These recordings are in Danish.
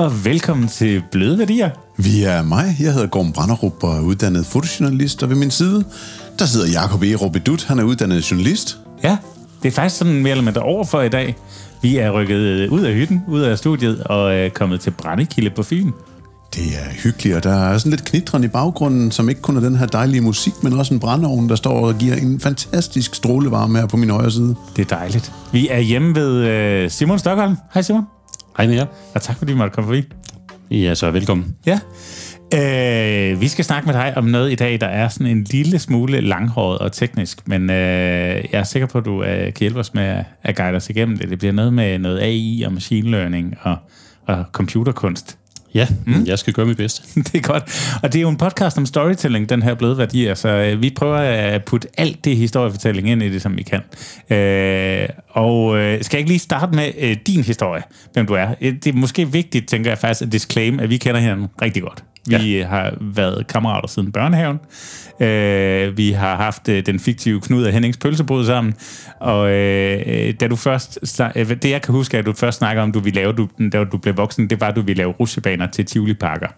og velkommen til Bløde Værdier. Vi er mig. Jeg hedder Gorm Branderup og er uddannet fotojournalist, og ved min side, der sidder Jakob E. Robidut. Han er uddannet journalist. Ja, det er faktisk sådan mere eller mindre overfor i dag. Vi er rykket ud af hytten, ud af studiet og er kommet til Brændekilde på Fyn. Det er hyggeligt, og der er sådan lidt knitren i baggrunden, som ikke kun er den her dejlige musik, men også en brændeovn, der står og giver en fantastisk strålevarme her på min højre side. Det er dejligt. Vi er hjemme ved øh, Simon Stockholm. Hej Simon. Hej med jer. Og tak fordi du måtte komme forbi. Ja, så velkommen. Ja. Øh, vi skal snakke med dig om noget i dag, der er sådan en lille smule langhåret og teknisk, men øh, jeg er sikker på, at du øh, kan hjælpe os med at, at guide os igennem det. Det bliver noget med noget AI og machine learning og, og computerkunst. Ja, mm. jeg skal gøre mit bedste. det er godt. Og det er jo en podcast om storytelling, den her bløde værdi. Så øh, vi prøver at putte alt det historiefortælling ind i det, som vi kan. Øh, og øh, skal jeg ikke lige starte med øh, din historie, hvem du er? Øh, det er måske vigtigt, tænker jeg faktisk, at disclaim, at vi kender hinanden rigtig godt. Vi ja. har været kammerater siden børnehaven. Øh, vi har haft øh, den fiktive Knud af Hennings pølsebod sammen. Og øh, da du først, øh, det jeg kan huske, at du først snakker om, du ville lave, du, da du blev voksen, det var, at du ville lave rusjebaner til Tivoli Parker.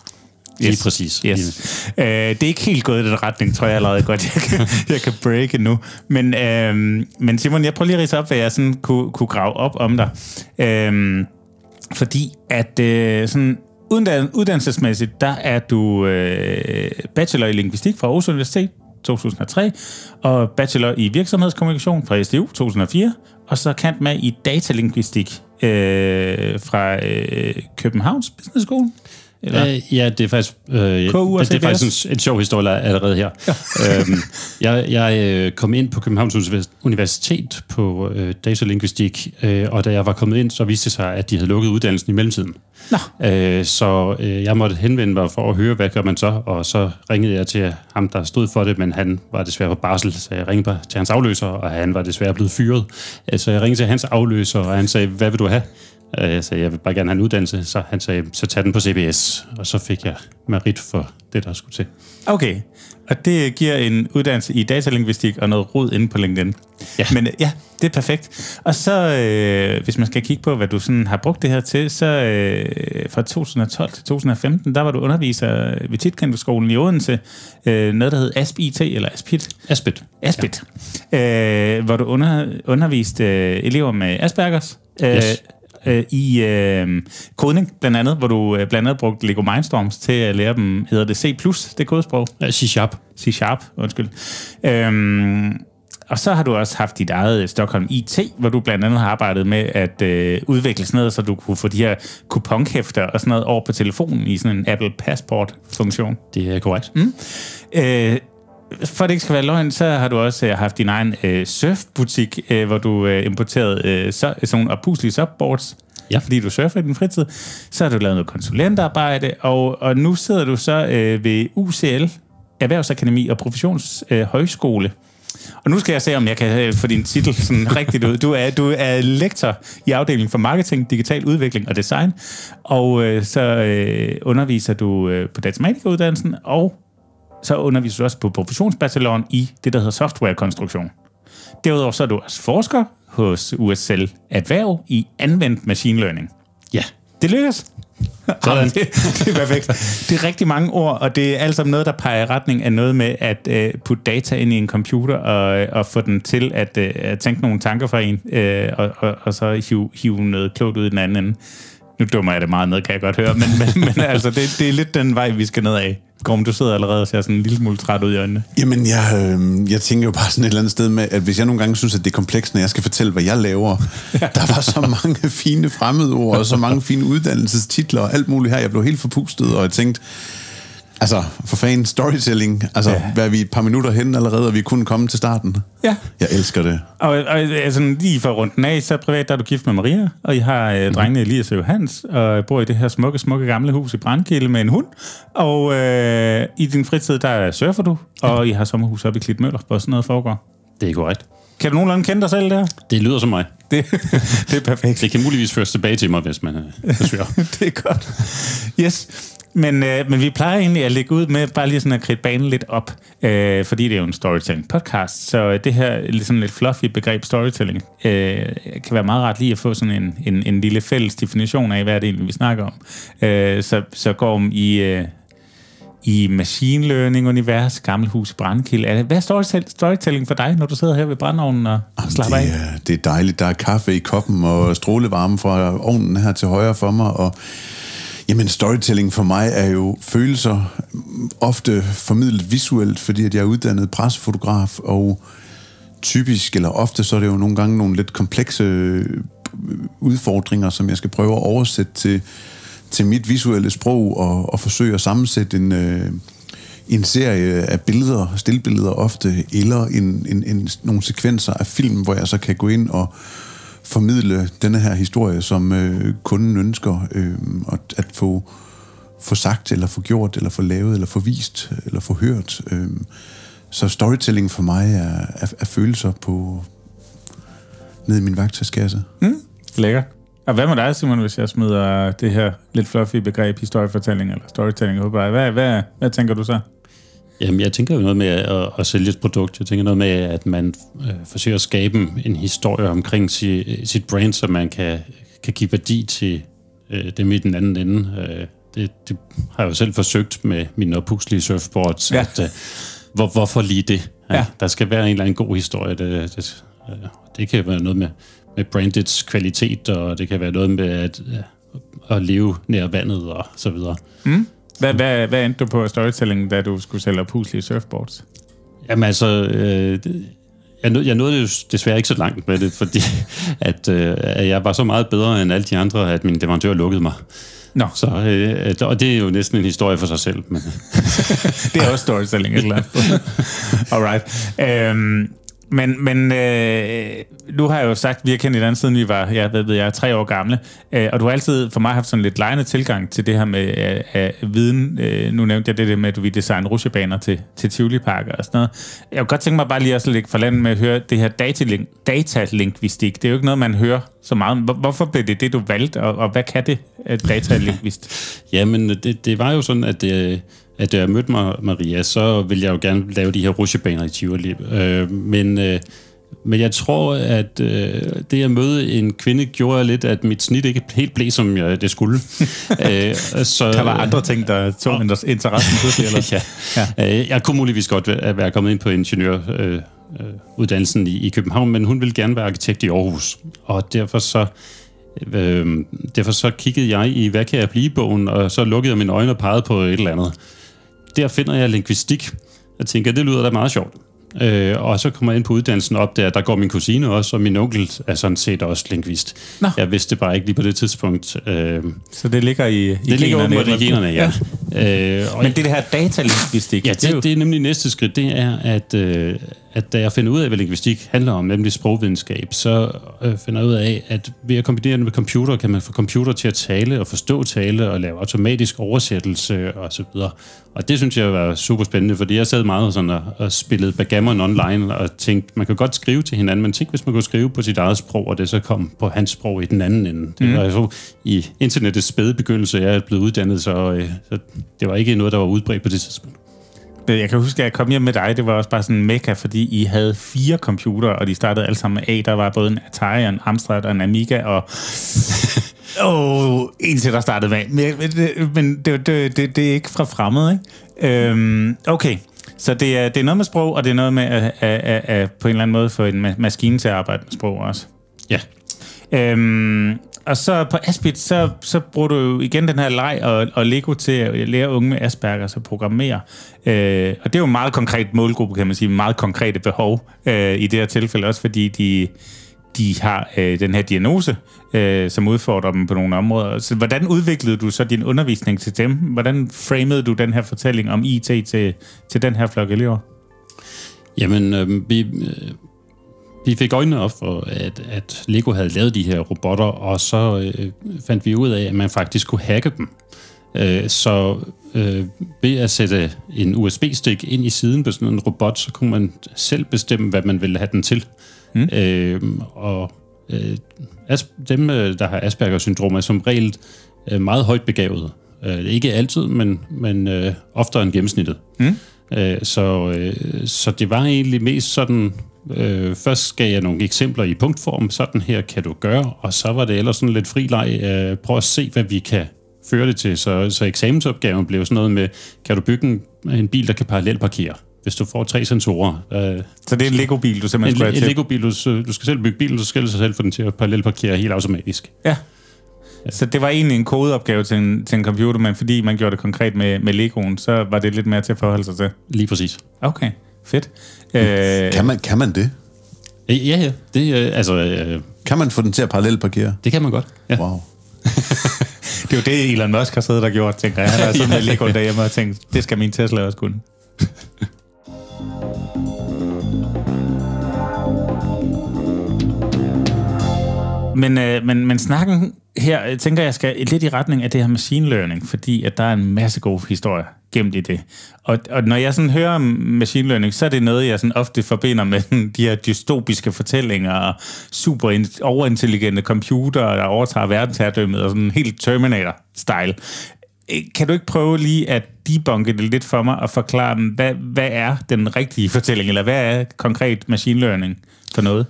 Yes. Lige præcis. Yes. Øh, det er ikke helt gået i den retning, tror jeg allerede godt, jeg kan, jeg kan breake nu. Men, øh, men Simon, jeg prøver lige at rise op, hvad jeg sådan kunne, kunne grave op om dig. Øh, fordi at øh, sådan uddannelsesmæssigt, der er du øh, bachelor i linguistik fra Aarhus Universitet 2003, og bachelor i virksomhedskommunikation fra SDU 2004, og så kant med i datalinguistik øh, fra øh, Københavns Business School. Eller? Øh, ja, det er faktisk, øh, det, det er faktisk en, en sjov historie allerede her. Ja. øhm, jeg, jeg øh, kom ind på Københavns Universitet på øh, datalingvistik, øh, og da jeg var kommet ind, så viste det sig, at de havde lukket uddannelsen i mellemtiden. Nå. Øh, så øh, jeg måtte henvende mig for at høre, hvad gør man så, og så ringede jeg til ham, der stod for det, men han var desværre på barsel, så jeg ringede til hans afløser, og han var desværre blevet fyret. Øh, så jeg ringede til hans afløser, og han sagde, hvad vil du have? Øh, jeg sagde, jeg vil bare gerne have en uddannelse. Så han sagde, så tag den på CBS. Og så fik jeg merit for det, der skulle til. Okay, og det giver en uddannelse i datalingvistik og noget rod inde på LinkedIn. Ja. Men ja, det er perfekt. Og så, øh, hvis man skal kigge på, hvad du sådan har brugt det her til, så øh, fra 2012 til 2015, der var du underviser ved Titkendelsskolen i Odense. Øh, noget, der hed ASP-IT, eller ASPIT? ASPIT. ASPIT. Ja. Øh, hvor du under, underviste øh, elever med Aspergers. Øh, yes øh, i øh, kodning, blandt andet, hvor du øh, blandt andet brugte Lego Mindstorms til at lære dem, hedder det C+, det kodesprog? Ja, C-Sharp. C-Sharp, undskyld. Øhm, og så har du også haft dit eget Stockholm IT, hvor du blandt andet har arbejdet med at øh, udvikle sådan noget, så du kunne få de her kuponhæfter og sådan noget over på telefonen i sådan en Apple Passport-funktion. Det er korrekt. Mm. Øh, for det ikke skal være løgn, så har du også øh, haft din egen øh, surfbutik, øh, hvor du øh, importerede øh, så, sådan nogle opuslige subboards, ja. fordi du surfer i din fritid. Så har du lavet noget konsulentarbejde, og, og nu sidder du så øh, ved UCL, Erhvervsakademi og Professionshøjskole. Øh, og nu skal jeg se, om jeg kan øh, få din titel sådan rigtigt ud. Du er, du er lektor i afdelingen for marketing, digital udvikling og design, og øh, så øh, underviser du øh, på datamatikeruddannelsen, og så underviser du også på professionsbacheloren i det, der hedder softwarekonstruktion. Derudover så er du også forsker hos USL Adverv i anvendt machine learning. Ja. Det lykkes. Sådan. det, det er perfekt. Det er rigtig mange ord, og det er alt sammen noget, der peger i retning af noget med at uh, putte data ind i en computer og, og få den til at, uh, at tænke nogle tanker fra en, uh, og, og, og så hive, hive noget klogt ud i den anden ende. Nu dummer jeg det meget ned, kan jeg godt høre, men, men, men altså, det, det er lidt den vej, vi skal ned af. Gorm, du sidder allerede og ser sådan en lille smule træt ud i øjnene. Jamen, jeg, øh, jeg tænker jo bare sådan et eller andet sted med, at hvis jeg nogle gange synes, at det er komplekst, når jeg skal fortælle, hvad jeg laver, ja. der var så mange fine fremmedord, og så mange fine uddannelsestitler, og alt muligt her. Jeg blev helt forpustet, og jeg tænkte, Altså, for fan, storytelling. Altså, ja. hvad er vi et par minutter hen allerede, og vi kunne komme til starten? Ja. Jeg elsker det. Og, og altså, lige for rundt den af, så privat, der er du gift med Maria, og I har øh, mm. drengene Elias og Johans, og bor i det her smukke, smukke gamle hus i Brandkilde med en hund. Og øh, i din fritid, der surfer du, og ja. I har sommerhus oppe i Klitmøller, hvor sådan noget foregår. Det er korrekt. Kan du nogenlunde kende dig selv der? Det lyder som mig. Det, det er perfekt. Det kan muligvis føres tilbage til mig, hvis man øh, forsøger. det er godt. Yes. Men, øh, men vi plejer egentlig at lægge ud med bare lige sådan at kridte banen lidt op, øh, fordi det er jo en storytelling podcast, så det her sådan lidt fluffy begreb storytelling øh, kan være meget ret lige at få sådan en, en, en lille fælles definition af, hvad det egentlig, vi snakker om. Øh, så, så går i... Øh, i machine learning-univers, gammel hus Brandkild. Hvad er storytelling for dig, når du sidder her ved brandovnen og slapper det er, af? Det er dejligt. Der er kaffe i koppen og strålevarme fra ovnen her til højre for mig, og Jamen, storytelling for mig er jo følelser, ofte formidlet visuelt, fordi at jeg er uddannet pressefotograf, og typisk, eller ofte, så er det jo nogle gange nogle lidt komplekse øh, udfordringer, som jeg skal prøve at oversætte til, til mit visuelle sprog, og, og forsøge at sammensætte en, øh, en serie af billeder, stillbilleder ofte, eller en, en, en, nogle sekvenser af film, hvor jeg så kan gå ind og formidle denne her historie, som øh, kunden ønsker øh, at, at få, få sagt, eller få gjort, eller få lavet, eller få vist, eller få hørt. Øh. Så storytelling for mig er, er, er følelser på ned i min værktøjskasse. Mm, lækker. Og hvad med dig, Simon, hvis jeg smider det her lidt fluffy begreb historiefortælling eller storytelling på hvad, hvad, hvad tænker du så? Jamen, jeg tænker jo noget med at, at sælge et produkt. Jeg tænker noget med, at man øh, forsøger at skabe en historie omkring si, sit brand, så man kan, kan give værdi til øh, dem i den anden ende. Øh, det, det har jeg jo selv forsøgt med mine oppuslige surfboards. Ja. At, øh, hvor, hvorfor lige det? Ja, ja. Der skal være en eller anden god historie. Det, det, øh, det kan være noget med, med brandets kvalitet, og det kan være noget med at, øh, at leve nær vandet og så videre. Mm. Hvad, hvad, hvad endte du på storytelling, da du skulle sælge puslige surfboards? Jamen altså, øh, jeg, nåede, jeg nåede jo desværre ikke så langt med det, fordi at, øh, at jeg var så meget bedre end alle de andre, at min leverandør lukkede mig. Nå. Så, øh, og det er jo næsten en historie for sig selv. Men det er også storytelling, eller andet. Alright. Øhm, men, men øh, nu har jeg jo sagt, at vi har kendt hinanden siden vi var, jeg ved, jeg tre år gamle, øh, og du har altid for mig haft sådan lidt lejende tilgang til det her med øh, øh, viden. Øh, nu nævnte jeg det der med, at du vil designe rusjebaner til, til Tivoli-parker og sådan noget. Jeg kunne godt tænke mig bare lige at lægge for landet med at høre det her datalink, datalingvistik. Det er jo ikke noget, man hører så meget. Hvorfor blev det det, du valgte, og, og hvad kan det, datalingvist? Jamen, det, det var jo sådan, at Øh at da jeg mødte mig, Maria, så ville jeg jo gerne lave de her rusjebaner i Tivoli. Øh, men, øh, men jeg tror, at øh, det at møde en kvinde gjorde lidt, at mit snit ikke helt blev, som jeg, det skulle. øh, så, der var andre ting, der tog øh, interessen pludselig, eller? ja. ja. Øh, jeg kunne muligvis godt være kommet ind på ingeniøruddannelsen øh, i, i København, men hun ville gerne være arkitekt i Aarhus. Og derfor så Øh, derfor så kiggede jeg i, hvad kan jeg blive bogen, og så lukkede jeg mine øjne og pegede på et eller andet der finder jeg lingvistik. Jeg tænker, det lyder da meget sjovt. Øh, og så kommer jeg ind på uddannelsen op, der, der går min kusine også, og min onkel er sådan set også lingvist. Nå. Jeg vidste det bare ikke lige på det tidspunkt. Øh, så det ligger i, i det generne? Ligger i generne, ja. ja. Øh, og Men det, det her datalingvistik? Ja, det, det, det er nemlig næste skridt, det er, at, øh, at da jeg finder ud af, hvad lingvistik handler om, nemlig sprogvidenskab, så øh, finder jeg ud af, at ved at kombinere det med computer, kan man få computer til at tale og forstå tale og lave automatisk oversættelse og så videre. Og det synes jeg var super spændende, fordi jeg sad meget sådan og, og spillede backgammon online og tænkte, man kan godt skrive til hinanden, men tænk, hvis man kunne skrive på sit eget sprog, og det så kom på hans sprog i den anden ende. Det mm. var så i internettets spæde begyndelse, jeg er blevet uddannet, så, øh, så det var ikke noget, der var udbredt på det tidspunkt. Jeg kan huske, at jeg kom hjem med dig, det var også bare sådan mega, fordi I havde fire computere, og de startede alle sammen med A. Der var både en Atari, en Amstrad og en Amiga, og... Åh, oh, en til, der startede med Men, men det, det, det, det er ikke fra fremmed, ikke? Øhm, okay, så det er, det er noget med sprog, og det er noget med at, at, at, at på en eller anden måde få en maskine til at arbejde med sprog også. Ja. Øhm, og så på Aspit, så, så bruger du jo igen den her leg og, og Lego til at lære unge med Asperger at programmere. Øh, og det er jo en meget konkret målgruppe, kan man sige, meget konkrete behov øh, i det her tilfælde, også fordi de, de har øh, den her diagnose, øh, som udfordrer dem på nogle områder. Så hvordan udviklede du så din undervisning til dem? Hvordan framede du den her fortælling om IT til, til den her flok elever? Jamen, øh, vi, øh, vi fik øjnene op for, at, at Lego havde lavet de her robotter, og så øh, fandt vi ud af, at man faktisk kunne hacke dem. Øh, så øh, ved at sætte en USB-stik ind i siden på sådan en robot, så kunne man selv bestemme, hvad man ville have den til. Mm. Øh, og øh, dem, øh, der har Asperger-syndrom, er som regel øh, meget højt begavet. Øh, ikke altid, men, men øh, oftere end gennemsnittet. Mm. Øh, så, øh, så det var egentlig mest sådan, øh, først gav jeg nogle eksempler i punktform, sådan her kan du gøre, og så var det ellers sådan lidt fri leg, øh, prøv at se, hvad vi kan føre det til. Så, så eksamensopgaven blev sådan noget med, kan du bygge en, en bil, der kan parallelparkere? Hvis du får tre sensorer. Øh, så det er en Lego-bil, du simpelthen skal en, en Lego-bil, du, du skal selv bygge bilen, du skal selv få den til at parallelparkere helt automatisk. Ja. Så det var egentlig en kodeopgave til en, til en computer, men fordi man gjorde det konkret med, med Legoen, så var det lidt mere til at forholde sig til? Lige præcis. Okay, fedt. Øh, kan, man, kan man det? Ja, ja. Det, øh, altså, øh, kan man få den til at parallelparkere? Det kan man godt. Ja. Wow. det er jo det, Elon Musk har siddet og gjort, tænker jeg. Han har sådan ja. med Lego derhjemme og tænkt, det skal min Tesla også kunne. Men, øh, men, men snakken her, jeg tænker jeg, skal lidt i retning af det her machine learning, fordi at der er en masse gode historier gemt i det. Og, og når jeg sådan hører om machine learning, så er det noget, jeg sådan ofte forbinder med de her dystopiske fortællinger og super overintelligente computere, der overtager verdensherredømmet og sådan helt Terminator-style. Øh, kan du ikke prøve lige at debunke det lidt for mig og forklare, hvad, hvad er den rigtige fortælling, eller hvad er konkret machine learning for noget?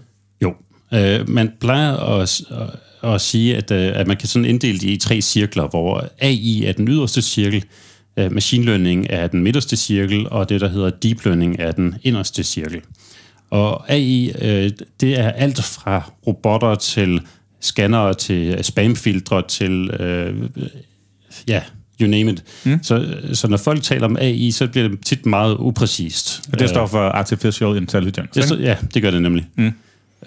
Øh, man plejer at, at, at sige, at, øh, at man kan sådan inddele det i tre cirkler, hvor AI er den yderste cirkel, øh, machine learning er den midterste cirkel, og det, der hedder deep learning, er den inderste cirkel. Og AI, øh, det er alt fra robotter til scannere til spamfiltre til, øh, ja, you name it. Mm. Så, så når folk taler om AI, så bliver det tit meget upræcist. Og det står for Artificial Intelligence, det står, Ja, det gør det nemlig. Mm.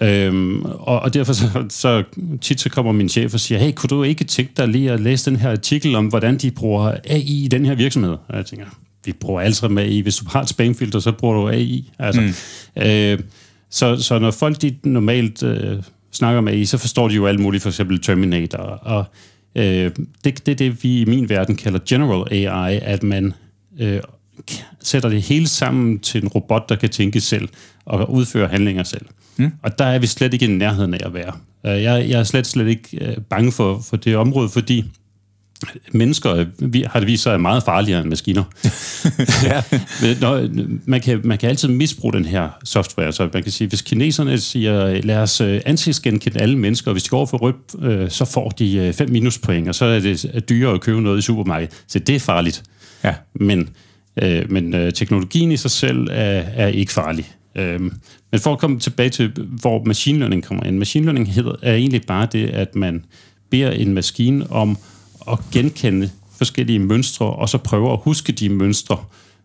Øhm, og, og derfor så, så tit så kommer min chef og siger, hey, kunne du ikke tænke dig lige at læse den her artikel om, hvordan de bruger AI i den her virksomhed? Og jeg tænker, vi bruger altid med AI. Hvis du har et spamfilter, så bruger du AI. Altså, mm. øh, så, så når folk de normalt øh, snakker med AI, så forstår de jo alt muligt, for eksempel Terminator. Og øh, det, det er det, vi i min verden kalder general AI, at man øh, sætter det hele sammen til en robot, der kan tænke selv og udføre handlinger selv. Mm. Og der er vi slet ikke i nærheden af at være. Øh, jeg, jeg er slet, slet ikke øh, bange for, for det område, fordi mennesker vi, har det vist sig er meget farligere end maskiner. ja. Når, man, kan, man kan altid misbruge den her software. Så man kan sige, hvis kineserne siger, lad os øh, ansigtsgenkende alle mennesker, og hvis de går for rødt, så får de 5 minuspoint, og så er det dyrere at købe noget i supermarkedet. Så det er farligt. Ja. Men, øh, men teknologien i sig selv er, er ikke farlig. Øhm, men for at komme tilbage til, hvor machine learning kommer ind. Machine learning hedder, er egentlig bare det, at man beder en maskine om at genkende forskellige mønstre, og så prøver at huske de mønstre,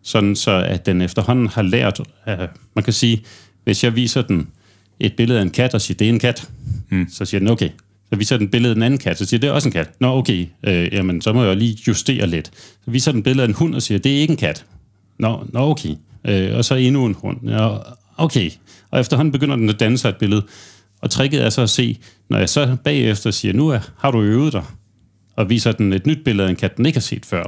sådan så at den efterhånden har lært, at man kan sige, hvis jeg viser den et billede af en kat, og siger, det er en kat, mm. så siger den, okay. Så viser den billede af en anden kat, så siger det er også en kat. Nå, okay, øh, jamen, så må jeg lige justere lidt. Så viser den billede af en hund, og siger, det er ikke en kat. Nå, nå okay. Øh, og så endnu en hund. Nå, okay. Og efterhånden begynder den at danne sig et billede. Og tricket er så at se, når jeg så bagefter siger, nu er, har du øvet dig, og viser den et nyt billede af en kat, den ikke har set før,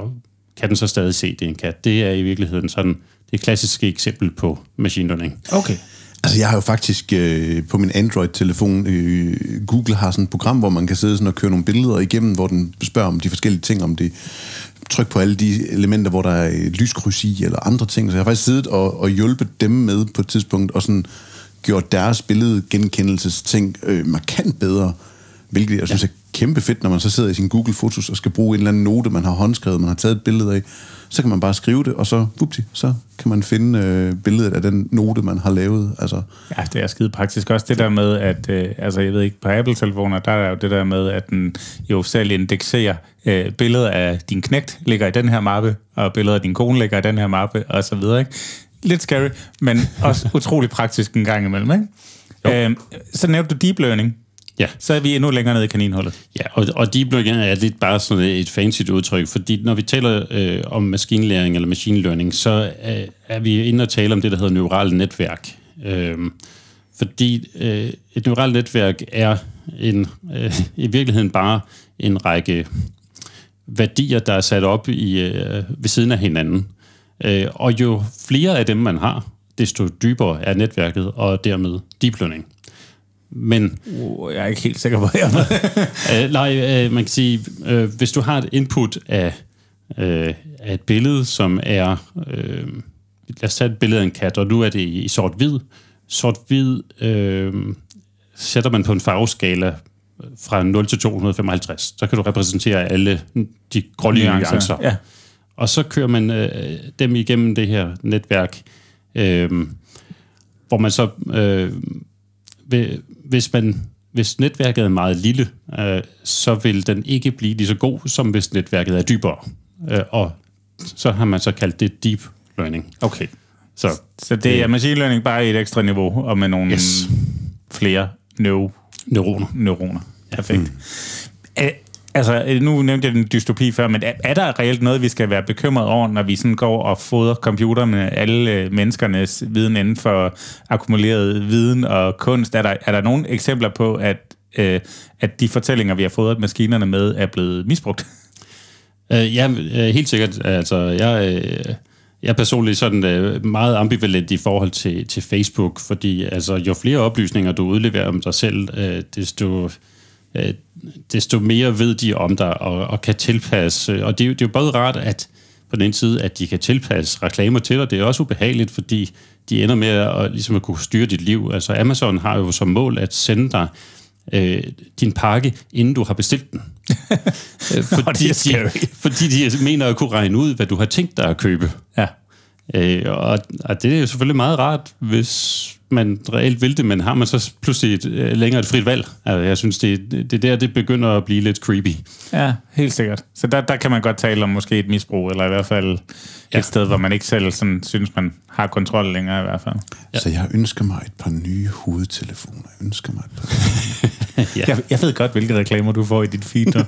kan den så stadig se, det er en kat. Det er i virkeligheden sådan det klassiske eksempel på machine learning. Okay. Altså, jeg har jo faktisk øh, på min Android-telefon, øh, Google har sådan et program, hvor man kan sidde sådan og køre nogle billeder igennem, hvor den spørger om de forskellige ting, om det tryk på alle de elementer, hvor der er et lyskryds i, eller andre ting. Så jeg har faktisk siddet og, og hjulpet dem med på et tidspunkt, og sådan gjort deres billedgenkendelsesting øh, markant bedre, hvilket jeg synes ja. er kæmpe fedt, når man så sidder i sin Google Fotos og skal bruge en eller anden note, man har håndskrevet, man har taget et billede af, så kan man bare skrive det, og så, vupti, så kan man finde øh, billedet af den note, man har lavet. Altså. Ja, det er skide praktisk. Også det der med, at øh, altså, jeg ved ikke, på Apple-telefoner, der er jo det der med, at den jo selv indekserer øh, billedet af din knægt ligger i den her mappe, og billedet af din kone ligger i den her mappe, og så videre, ikke? Lidt scary, men også utrolig praktisk en gang imellem, ikke? Øh, så nævnte du deep learning. Ja. Så er vi endnu længere nede i kaninhullet. Ja, og, og deep learning er lidt bare sådan et fancy udtryk, fordi når vi taler øh, om maskinlæring eller machine learning, så er, er vi inde og tale om det, der hedder neurale netværk. Øh, fordi øh, et neuralt netværk er en, øh, i virkeligheden bare en række værdier, der er sat op i, øh, ved siden af hinanden. Øh, og jo flere af dem man har, desto dybere er netværket, og dermed deep learning. Men uh, jeg er ikke helt sikker på, jeg uh, nej, uh, man kan sige, uh, hvis du har et input af øh, af et billede, som er... Øh, lad os tage et billede af en kat, og nu er det i sort-hvid. Sort-hvid øh, sætter man på en farveskala fra 0 til 255. Så kan du repræsentere alle de grålige nuancer. Ja. Og så kører man øh, dem igennem det her netværk, øh, hvor man så... Øh, hvis man hvis netværket er meget lille, øh, så vil den ikke blive lige så god, som hvis netværket er dybere. Øh, og så har man så kaldt det deep learning. Okay. Så, så det er machine learning bare i et ekstra niveau, og med nogle yes. flere neuro, neuroner. neuroner. Perfekt. Mm altså, øh, nu nævnte jeg den dystopi før, men er, er der reelt noget, vi skal være bekymret over, når vi sådan går og fodrer computer med alle øh, menneskernes viden inden for akkumuleret viden og kunst? Er der, er der nogle eksempler på, at, øh, at de fortællinger, vi har fodret maskinerne med, er blevet misbrugt? Øh, ja, øh, helt sikkert. Altså, jeg... Øh jeg er personligt sådan øh, meget ambivalent i forhold til, til Facebook, fordi altså, jo flere oplysninger du udleverer om dig selv, desto, øh, desto mere ved de om dig og, og kan tilpasse. Og det, det er jo både rart, at på den ene side, at de kan tilpasse reklamer til dig. Det er også ubehageligt, fordi de ender med at, ligesom at kunne styre dit liv. Altså Amazon har jo som mål at sende dig øh, din pakke, inden du har bestilt den. fordi, de, fordi de mener at kunne regne ud, hvad du har tænkt dig at købe. Ja. Øh, og, og det er jo selvfølgelig meget rart, hvis man reelt vil det, men har man så pludselig et, øh, længere et frit valg. Altså, jeg synes, det, det der, det begynder at blive lidt creepy. Ja, helt sikkert. Så der, der kan man godt tale om måske et misbrug, eller i hvert fald ja. et sted, hvor man ikke selv sådan, synes, man har kontrol længere i hvert fald. Ja. Så jeg ønsker mig et par nye hovedtelefoner. Jeg ønsker mig et par ja. jeg, jeg ved godt, hvilke reklamer du får i dit feed.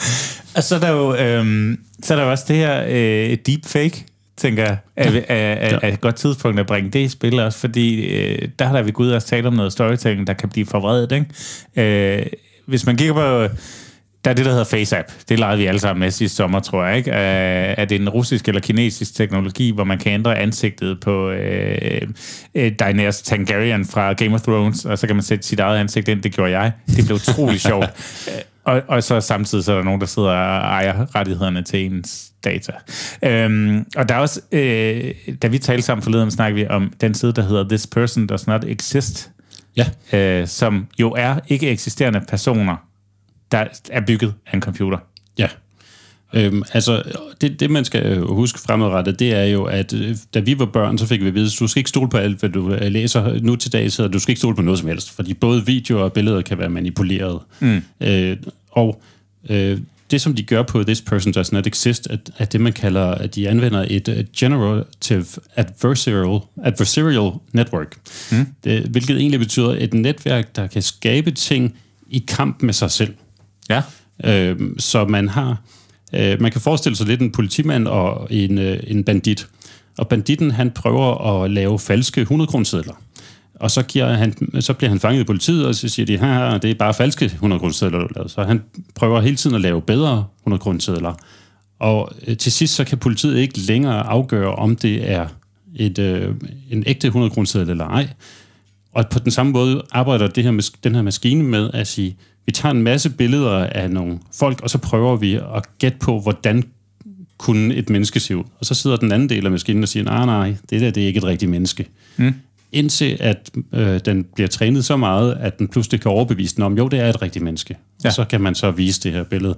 og så er der jo, øhm, så er der jo også det her øh, deepfake, tænker jeg, er, er, er, er et godt tidspunkt at bringe det i spil også, fordi øh, der har der vi gået og talt om noget storytelling, der kan blive forvredet, ikke? Øh, hvis man kigger på der er det, der hedder FaceApp. Det legede vi alle sammen med sidste sommer, tror jeg. Ikke? Er det en russisk eller kinesisk teknologi, hvor man kan ændre ansigtet på øh, øh, Daenerys Targaryen fra Game of Thrones, og så kan man sætte sit eget ansigt ind. Det gjorde jeg. Det blev utrolig sjovt. Og, og så samtidig så er der nogen, der sidder og ejer rettighederne til ens data. Øhm, og der er også, øh, da vi talte sammen forleden, snakkede vi om den side, der hedder This Person Does Not Exist, ja. øh, som jo er ikke eksisterende personer, der er bygget af en computer. Ja. Øhm, altså, det, det man skal huske fremadrettet, det er jo, at øh, da vi var børn, så fik vi at vide, at du skal ikke stole på alt, hvad du øh, læser nu til dag, så du skal ikke stole på noget som helst, fordi både videoer og billeder kan være manipuleret. Mm. Øh, og øh, det, som de gør på This Person Does Not Exist, at, at det, man kalder, at de anvender et generative adversarial, adversarial network, mm. det, hvilket egentlig betyder et netværk, der kan skabe ting i kamp med sig selv. Ja. Øh, så man har, øh, man kan forestille sig lidt en politimand og en, øh, en bandit. Og banditten, han prøver at lave falske 100 kronesedler. Og så, giver han, så bliver han fanget i politiet, og så siger de, her det er bare falske 100 kronesedler, du lavede. Så han prøver hele tiden at lave bedre 100 kronesedler. Og øh, til sidst, så kan politiet ikke længere afgøre, om det er et, øh, en ægte 100 kroneseddel eller ej. Og på den samme måde arbejder det her, den her maskine med at sige, vi tager en masse billeder af nogle folk, og så prøver vi at gætte på, hvordan kunne et menneske se ud. Og så sidder den anden del af maskinen og siger, nej, nej, det der det er ikke et rigtigt menneske. Mm. Indtil at øh, den bliver trænet så meget, at den pludselig kan overbevise den om, jo, det er et rigtigt menneske. Ja. Og så kan man så vise det her billede,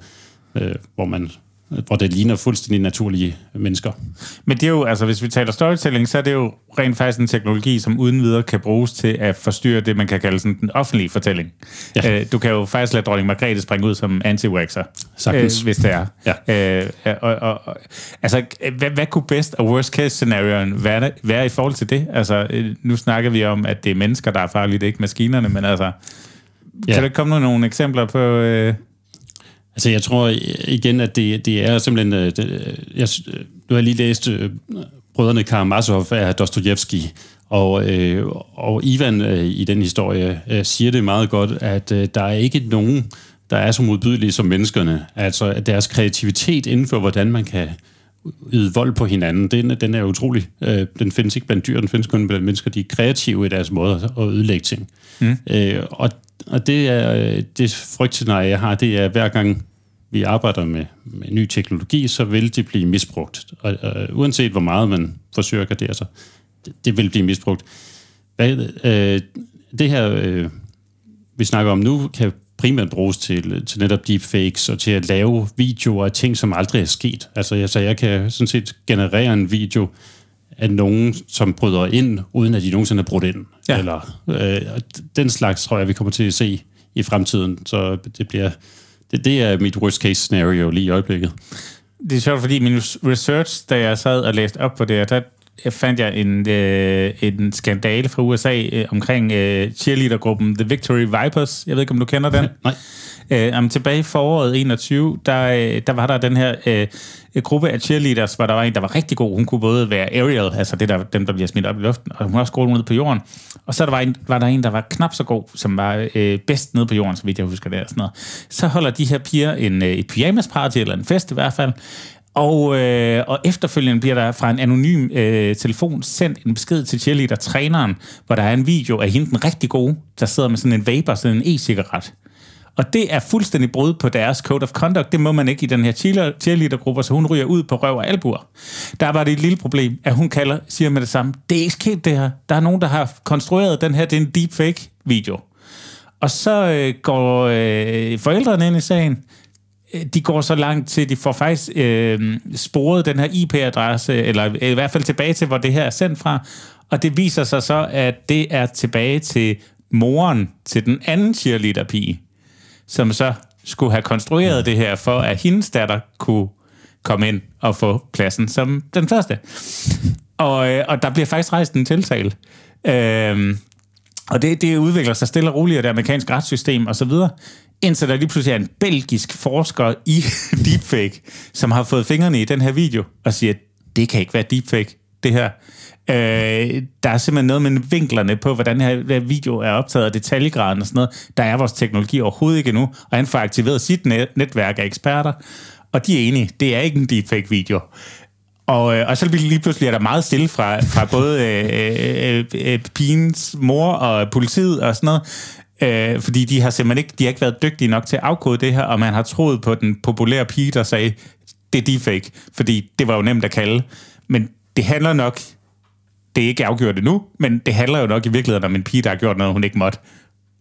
øh, hvor man hvor det ligner fuldstændig naturlige mennesker. Men det er jo, altså hvis vi taler storytelling, så er det jo rent faktisk en teknologi, som uden videre kan bruges til at forstyrre det, man kan kalde sådan den offentlige fortælling. Ja. Øh, du kan jo faktisk lade dronning Margrethe springe ud som anti-waxer, øh, hvis det er. Ja. Øh, og, og, og, altså, hvad, hvad kunne best og worst case scenarioen være, være i forhold til det? Altså, øh, nu snakker vi om, at det er mennesker, der er farlige, det er ikke maskinerne, men altså, ja. kan der komme nogle eksempler på... Øh, Altså, jeg tror igen, at det, det er simpelthen... Øh, det, jeg, du har lige læst øh, Brødrene Karamazov af Dostojevski, og, øh, og Ivan øh, i den historie øh, siger det meget godt, at øh, der er ikke nogen, der er så modbydelige som menneskerne. Altså, at deres kreativitet inden for, hvordan man kan yde vold på hinanden, den, den er utrolig. Øh, den findes ikke blandt dyr, den findes kun blandt mennesker. De er kreative i deres måde at ødelægge ting. Mm. Øh, og, og det er øh, det frygtscenarie, jeg har, det er hver gang vi arbejder med, med ny teknologi, så vil det blive misbrugt. Og, og uanset hvor meget man forsøger at gardere sig, det, det vil blive misbrugt. Hvad, øh, det her, øh, vi snakker om nu, kan primært bruges til, til netop deepfakes og til at lave videoer af ting, som aldrig er sket. Altså, jeg, så jeg kan sådan set generere en video af nogen, som bryder ind, uden at de nogensinde er brudt ind. Ja. Eller, øh, den slags tror jeg, vi kommer til at se i fremtiden. Så det bliver det, det er mit worst case scenario lige i øjeblikket. Det er sjovt, fordi min research, da jeg sad og læste op på det, der fandt jeg en, øh, en skandale fra USA øh, omkring øh, cheerleadergruppen The Victory Vipers. Jeg ved ikke, om du kender den? Nej. Øh, om tilbage i foråret 21, der, øh, der var der den her øh, gruppe af cheerleaders, hvor der var en, der var rigtig god. Hun kunne både være aerial, altså det der, dem, der bliver smidt op i luften, og hun var også god ned på jorden. Og så der var, en, var der en, der var knap så god, som var øh, bedst nede på jorden, så vidt jeg husker det. Og sådan noget. Så holder de her piger en, øh, et pyjamas party, eller en fest i hvert fald, og, øh, og efterfølgende bliver der fra en anonym øh, telefon sendt en besked til cheerleader-træneren, hvor der er en video af hende, den rigtig gode, der sidder med sådan en vapor, sådan en e-cigaret. Og det er fuldstændig brud på deres code of conduct. Det må man ikke i den her cheerleader-gruppe, så hun ryger ud på røv og albuer. Der var det et lille problem, at hun kalder, siger med det samme, det er ikke sket det her. Der er nogen, der har konstrueret den her, det er en deepfake-video. Og så øh, går øh, forældrene ind i sagen, øh, de går så langt til, de får faktisk øh, sporet den her IP-adresse, eller i hvert fald tilbage til, hvor det her er sendt fra, og det viser sig så, at det er tilbage til moren til den anden cheerleader-pige som så skulle have konstrueret det her, for at hendes datter kunne komme ind og få pladsen som den første. Og, øh, og der bliver faktisk rejst en tiltale. Øhm, og det, det udvikler sig stille og roligt, og det amerikanske retssystem og så videre, indtil der lige pludselig er en belgisk forsker i deepfake, som har fået fingrene i den her video, og siger, det kan ikke være deepfake, det her. Øh, der er simpelthen noget med vinklerne på, hvordan her video er optaget, og detaljegraden og sådan noget. Der er vores teknologi overhovedet ikke endnu, og han får aktiveret sit net, netværk af eksperter, og de er enige, det er ikke en deepfake-video. Og, øh, og så lige pludselig er der meget stille fra, fra både øh, øh, øh, pigens mor og politiet og sådan noget. Øh, fordi de har simpelthen ikke, de har ikke været dygtige nok til at afkode det her, og man har troet på den populære pige, der sagde, det er deepfake, fordi det var jo nemt at kalde. Men det handler nok det er ikke afgjort endnu, men det handler jo nok i virkeligheden om en pige, der har gjort noget, hun ikke måtte.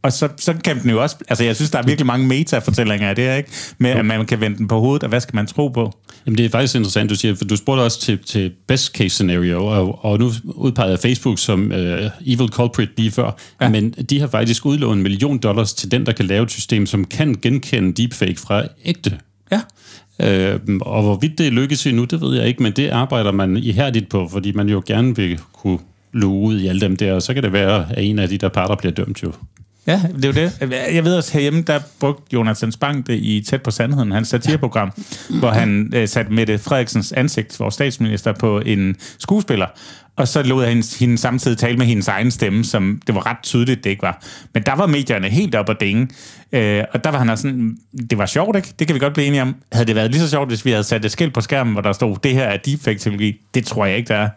Og så, så kan den jo også... Altså, jeg synes, der er virkelig mange meta-fortællinger af det her, ikke? Med, at man kan vende den på hovedet, og hvad skal man tro på? Jamen, det er faktisk interessant, du siger, for du spurgte også til, til best case scenario, og, og nu udpegede Facebook som uh, evil culprit lige før, ja. men de har faktisk udlånt en million dollars til den, der kan lave et system, som kan genkende deepfake fra ægte. Øh, og hvorvidt det lykkes endnu, det ved jeg ikke, men det arbejder man ihærdigt på, fordi man jo gerne vil kunne luge ud i alle dem der, og så kan det være, at en af de der parter bliver dømt jo. Ja, det er jo det. Jeg ved også herhjemme, der brugte Jonathan Spang det i Tæt på Sandheden, hans satireprogram, ja. hvor han øh, satte Mette Frederiksens ansigt, vores statsminister, på en skuespiller, og så lod han hende samtidig tale med hendes egen stemme, som det var ret tydeligt, det ikke var. Men der var medierne helt op og dænge. øh, og der var han også sådan, det var sjovt, ikke? Det kan vi godt blive enige om. Havde det været lige så sjovt, hvis vi havde sat et skilt på skærmen, hvor der stod, det her er deepfake-teknologi? Det tror jeg ikke, der er.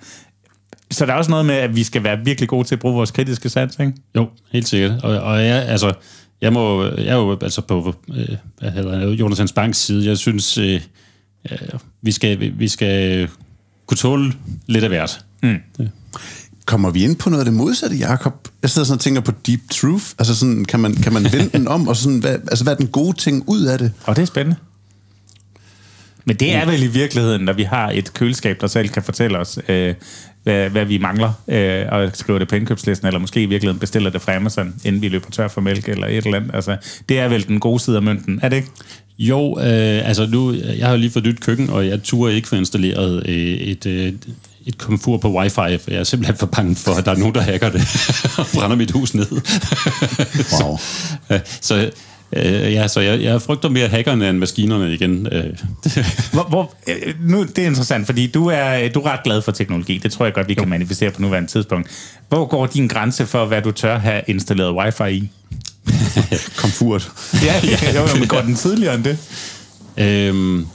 Så der er også noget med, at vi skal være virkelig gode til at bruge vores kritiske sans, ikke? Jo, helt sikkert. Og, og jeg, altså, jeg, må, jeg er jo altså på øh, hvad hedder, Jonas Hans Banks side. Jeg synes, øh, vi, skal, vi skal kunne tåle lidt af hvert. Mm. Det. Kommer vi ind på noget af det modsatte, Jacob? Jeg sidder sådan og tænker på deep truth. Altså sådan, kan man, kan man vende den om, og sådan, hvad, altså, hvad er den gode ting ud af det? Og det er spændende. Men det er vel i virkeligheden, når vi har et køleskab, der selv kan fortælle os, øh, hvad, hvad vi mangler, øh, og skrive det på indkøbslisten, eller måske i virkeligheden bestiller det fra Amazon, inden vi løber tør for mælk eller et eller andet. Altså, det er vel den gode side af mønten, er det ikke? Jo, øh, altså nu, jeg har lige fået nyt køkken, og jeg turde ikke få installeret øh, et, øh, et komfur på wifi, for jeg er simpelthen for bange for, at der er nogen, der hacker det og brænder mit hus ned. Wow. så, så Øh, ja, så jeg, jeg frygter mere hackerne end maskinerne igen. Øh. hvor, hvor, øh, nu, det er interessant, fordi du er, du er ret glad for teknologi. Det tror jeg godt, vi jo. kan manifestere på nuværende tidspunkt. Hvor går din grænse for, hvad du tør have installeret wifi i? Komfort. ja, ja, jo, men går den tidligere end det? Øhm,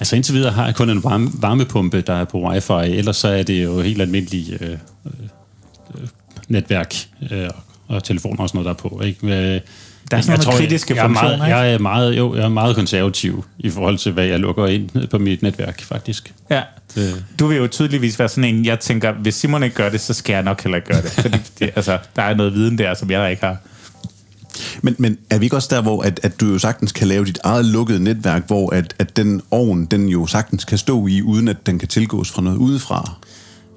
altså indtil videre har jeg kun en varme, varmepumpe, der er på wifi. Ellers så er det jo helt almindeligt øh, øh, netværk øh, og telefoner og sådan noget, der er på. Ikke? Der er sådan jeg tror, kritiske jeg, funktioner, jeg er, meget, jeg er meget, jo, jeg er meget konservativ i forhold til, hvad jeg lukker ind på mit netværk, faktisk. Ja. Det. Du vil jo tydeligvis være sådan en, jeg tænker, hvis Simon ikke gør det, så skal jeg nok heller ikke gøre det. Fordi det, altså, der er noget viden der, som jeg ikke har. Men, men er vi ikke også der, hvor at, at du jo sagtens kan lave dit eget lukkede netværk, hvor at, at den ovn, den jo sagtens kan stå i, uden at den kan tilgås fra noget udefra?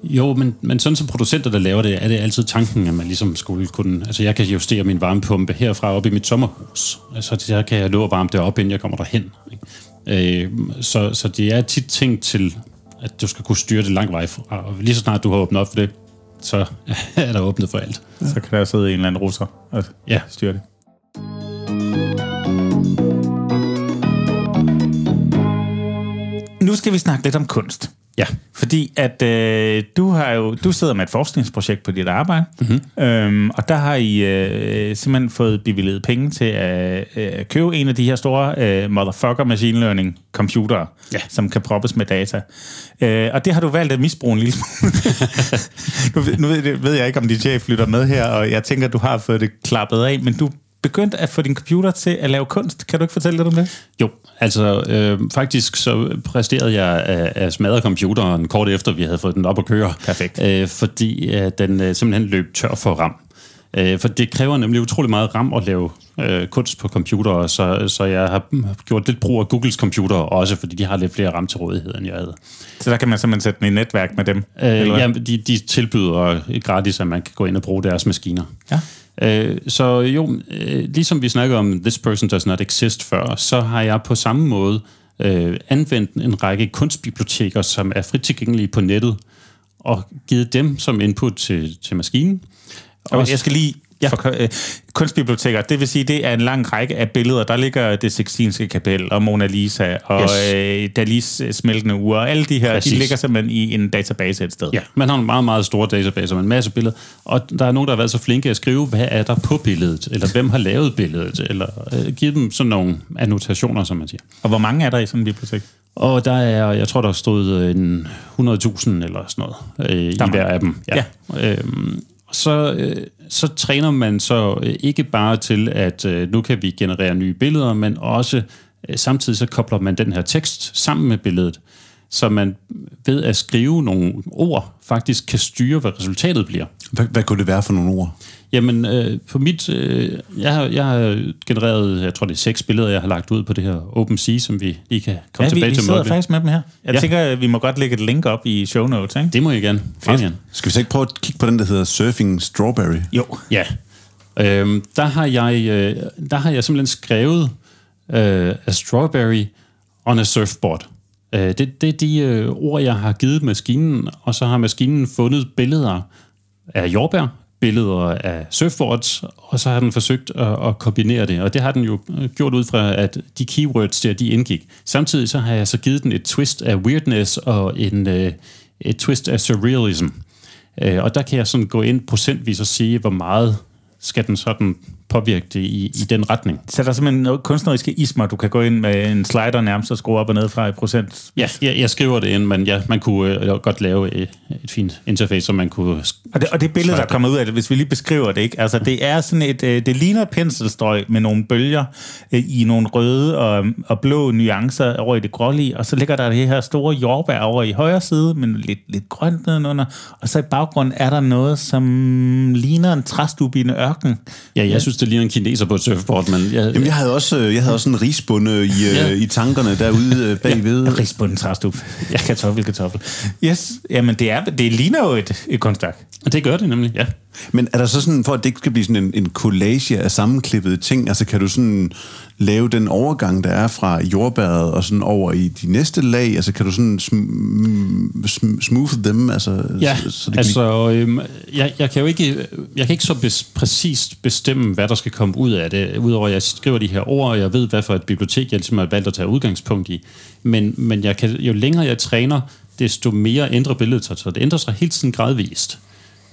Jo, men, men sådan som producenter, der laver det, er det altid tanken, at man ligesom skulle kunne... Altså, jeg kan justere min varmepumpe herfra op i mit sommerhus. Altså, der kan jeg nå at varme det op, inden jeg kommer derhen. Ikke? Øh, så, så det er tit tænkt til, at du skal kunne styre det lang vej fra. Og lige så snart du har åbnet op for det, så er der åbnet for alt. Så kan der sidde en eller anden russer og ja. styre det. Nu skal vi snakke lidt om kunst. Ja. Fordi at øh, du har jo du sidder med et forskningsprojekt på dit arbejde, mm-hmm. øhm, og der har I øh, simpelthen fået bevilget penge til at øh, købe en af de her store øh, motherfucker machine learning computere, ja. som kan proppes med data. Øh, og det har du valgt at misbruge en lille smule. nu, nu ved, ved jeg ikke, om din chef lytter med her, og jeg tænker, at du har fået det klappet af, men du begyndt at få din computer til at lave kunst. Kan du ikke fortælle lidt om det? Jo, altså øh, faktisk så præsterede jeg at, at smadre computeren kort efter, vi havde fået den op at køre. Perfekt. Øh, fordi øh, den øh, simpelthen løb tør for RAM. Øh, for det kræver nemlig utrolig meget RAM at lave øh, kunst på computer, så, så jeg har gjort lidt brug af Googles computer også, fordi de har lidt flere RAM til rådighed, end jeg havde. Så der kan man simpelthen sætte den i netværk med dem? Øh, ja, de, de tilbyder gratis, at man kan gå ind og bruge deres maskiner. Ja. Øh, så jo, øh, ligesom vi snakker om This Person Does Not Exist før, så har jeg på samme måde øh, anvendt en række kunstbiblioteker, som er frit tilgængelige på nettet, og givet dem som input til, til maskinen. Og jeg skal lige Ja. For, øh, kunstbiblioteker, det vil sige, det er en lang række af billeder. Der ligger det Sixtinske kapel og Mona Lisa og yes. øh, Dalis smeltende ure. Og alle de her, Præcis. de ligger simpelthen i en database et sted. Ja, man har en meget, meget stor database med en masse billeder. Og der er nogen, der har været så flinke at skrive, hvad er der på billedet? Eller hvem har lavet billedet? Eller øh, give dem sådan nogle annotationer, som man siger. Og hvor mange er der i sådan en bibliotek? Og der er, jeg tror, der stod en 100.000 eller sådan noget øh, i hver af dem. Ja. ja. Øhm, så, øh, så træner man så øh, ikke bare til, at øh, nu kan vi generere nye billeder, men også øh, samtidig så kobler man den her tekst sammen med billedet, så man ved at skrive nogle ord faktisk kan styre, hvad resultatet bliver. Hvad, hvad kunne det være for nogle ord? Jamen, øh, på mit... Øh, jeg, har, jeg har genereret, jeg tror det er seks billeder, jeg har lagt ud på det her OpenSea, som vi lige kan komme ja, tilbage vi, til. vi sidder faktisk med dem her. Jeg ja. tænker, vi må godt lægge et link op i show notes, ikke? Det må I gerne. Fedt. gerne. Skal vi så ikke prøve at kigge på den, der hedder Surfing Strawberry? Jo. Ja. Øhm, der, har jeg, øh, der har jeg simpelthen skrevet øh, a strawberry on a surfboard. Øh, det, det er de øh, ord, jeg har givet maskinen, og så har maskinen fundet billeder af jordbær, billeder af surfboards, og så har den forsøgt at, at kombinere det. Og det har den jo øh, gjort ud fra, at de keywords der, de indgik. Samtidig så har jeg så givet den et twist af weirdness og en, øh, et twist af surrealism. Øh, og der kan jeg sådan gå ind procentvis og sige, hvor meget skal den sådan påvirke det i, i den retning. Så der er simpelthen noget kunstneriske ismer, du kan gå ind med en slider nærmest og skrue op og ned fra et procent? Ja, jeg, jeg skriver det ind, men ja, man kunne øh, godt lave et, et fint interface, som man kunne... Og det, og det billede, der kommer ud af det, hvis vi lige beskriver det, ikke? Altså, det er sådan et... Øh, det ligner penselstrøg med nogle bølger øh, i nogle røde og, og blå nuancer over i det grålige, og så ligger der det her store jordbær over i højre side, men lidt, lidt grønt nedenunder, og så i baggrunden er der noget, som ligner en træstube i en ørken. Ja, jeg synes, det ligner en kineser på et surfboard, men... Jeg, Jamen, jeg havde også, jeg havde også en risbunde i, ja. i tankerne derude øh, bagved. Ja, risbunden træstup. Ja, kartoffel, kartoffel. Yes, jamen det, er, det ligner jo et, et kunstværk. Det gør det nemlig, ja. Men er der så sådan, for at det ikke skal blive sådan en, en collage af sammenklippede ting, altså kan du sådan lave den overgang, der er fra jordbæret og sådan over i de næste lag? Altså kan du sådan sm- sm- smooth dem? Altså, ja, så, så det altså øhm, jeg, jeg kan jo ikke, jeg kan ikke så bes, præcist bestemme, hvad der skal komme ud af det, udover at jeg skriver de her ord, og jeg ved, hvad for et bibliotek jeg ligesom har valgt at tage udgangspunkt i. Men, men jeg kan, jo længere jeg træner, desto mere ændrer billedet sig, så det ændrer sig helt tiden gradvist.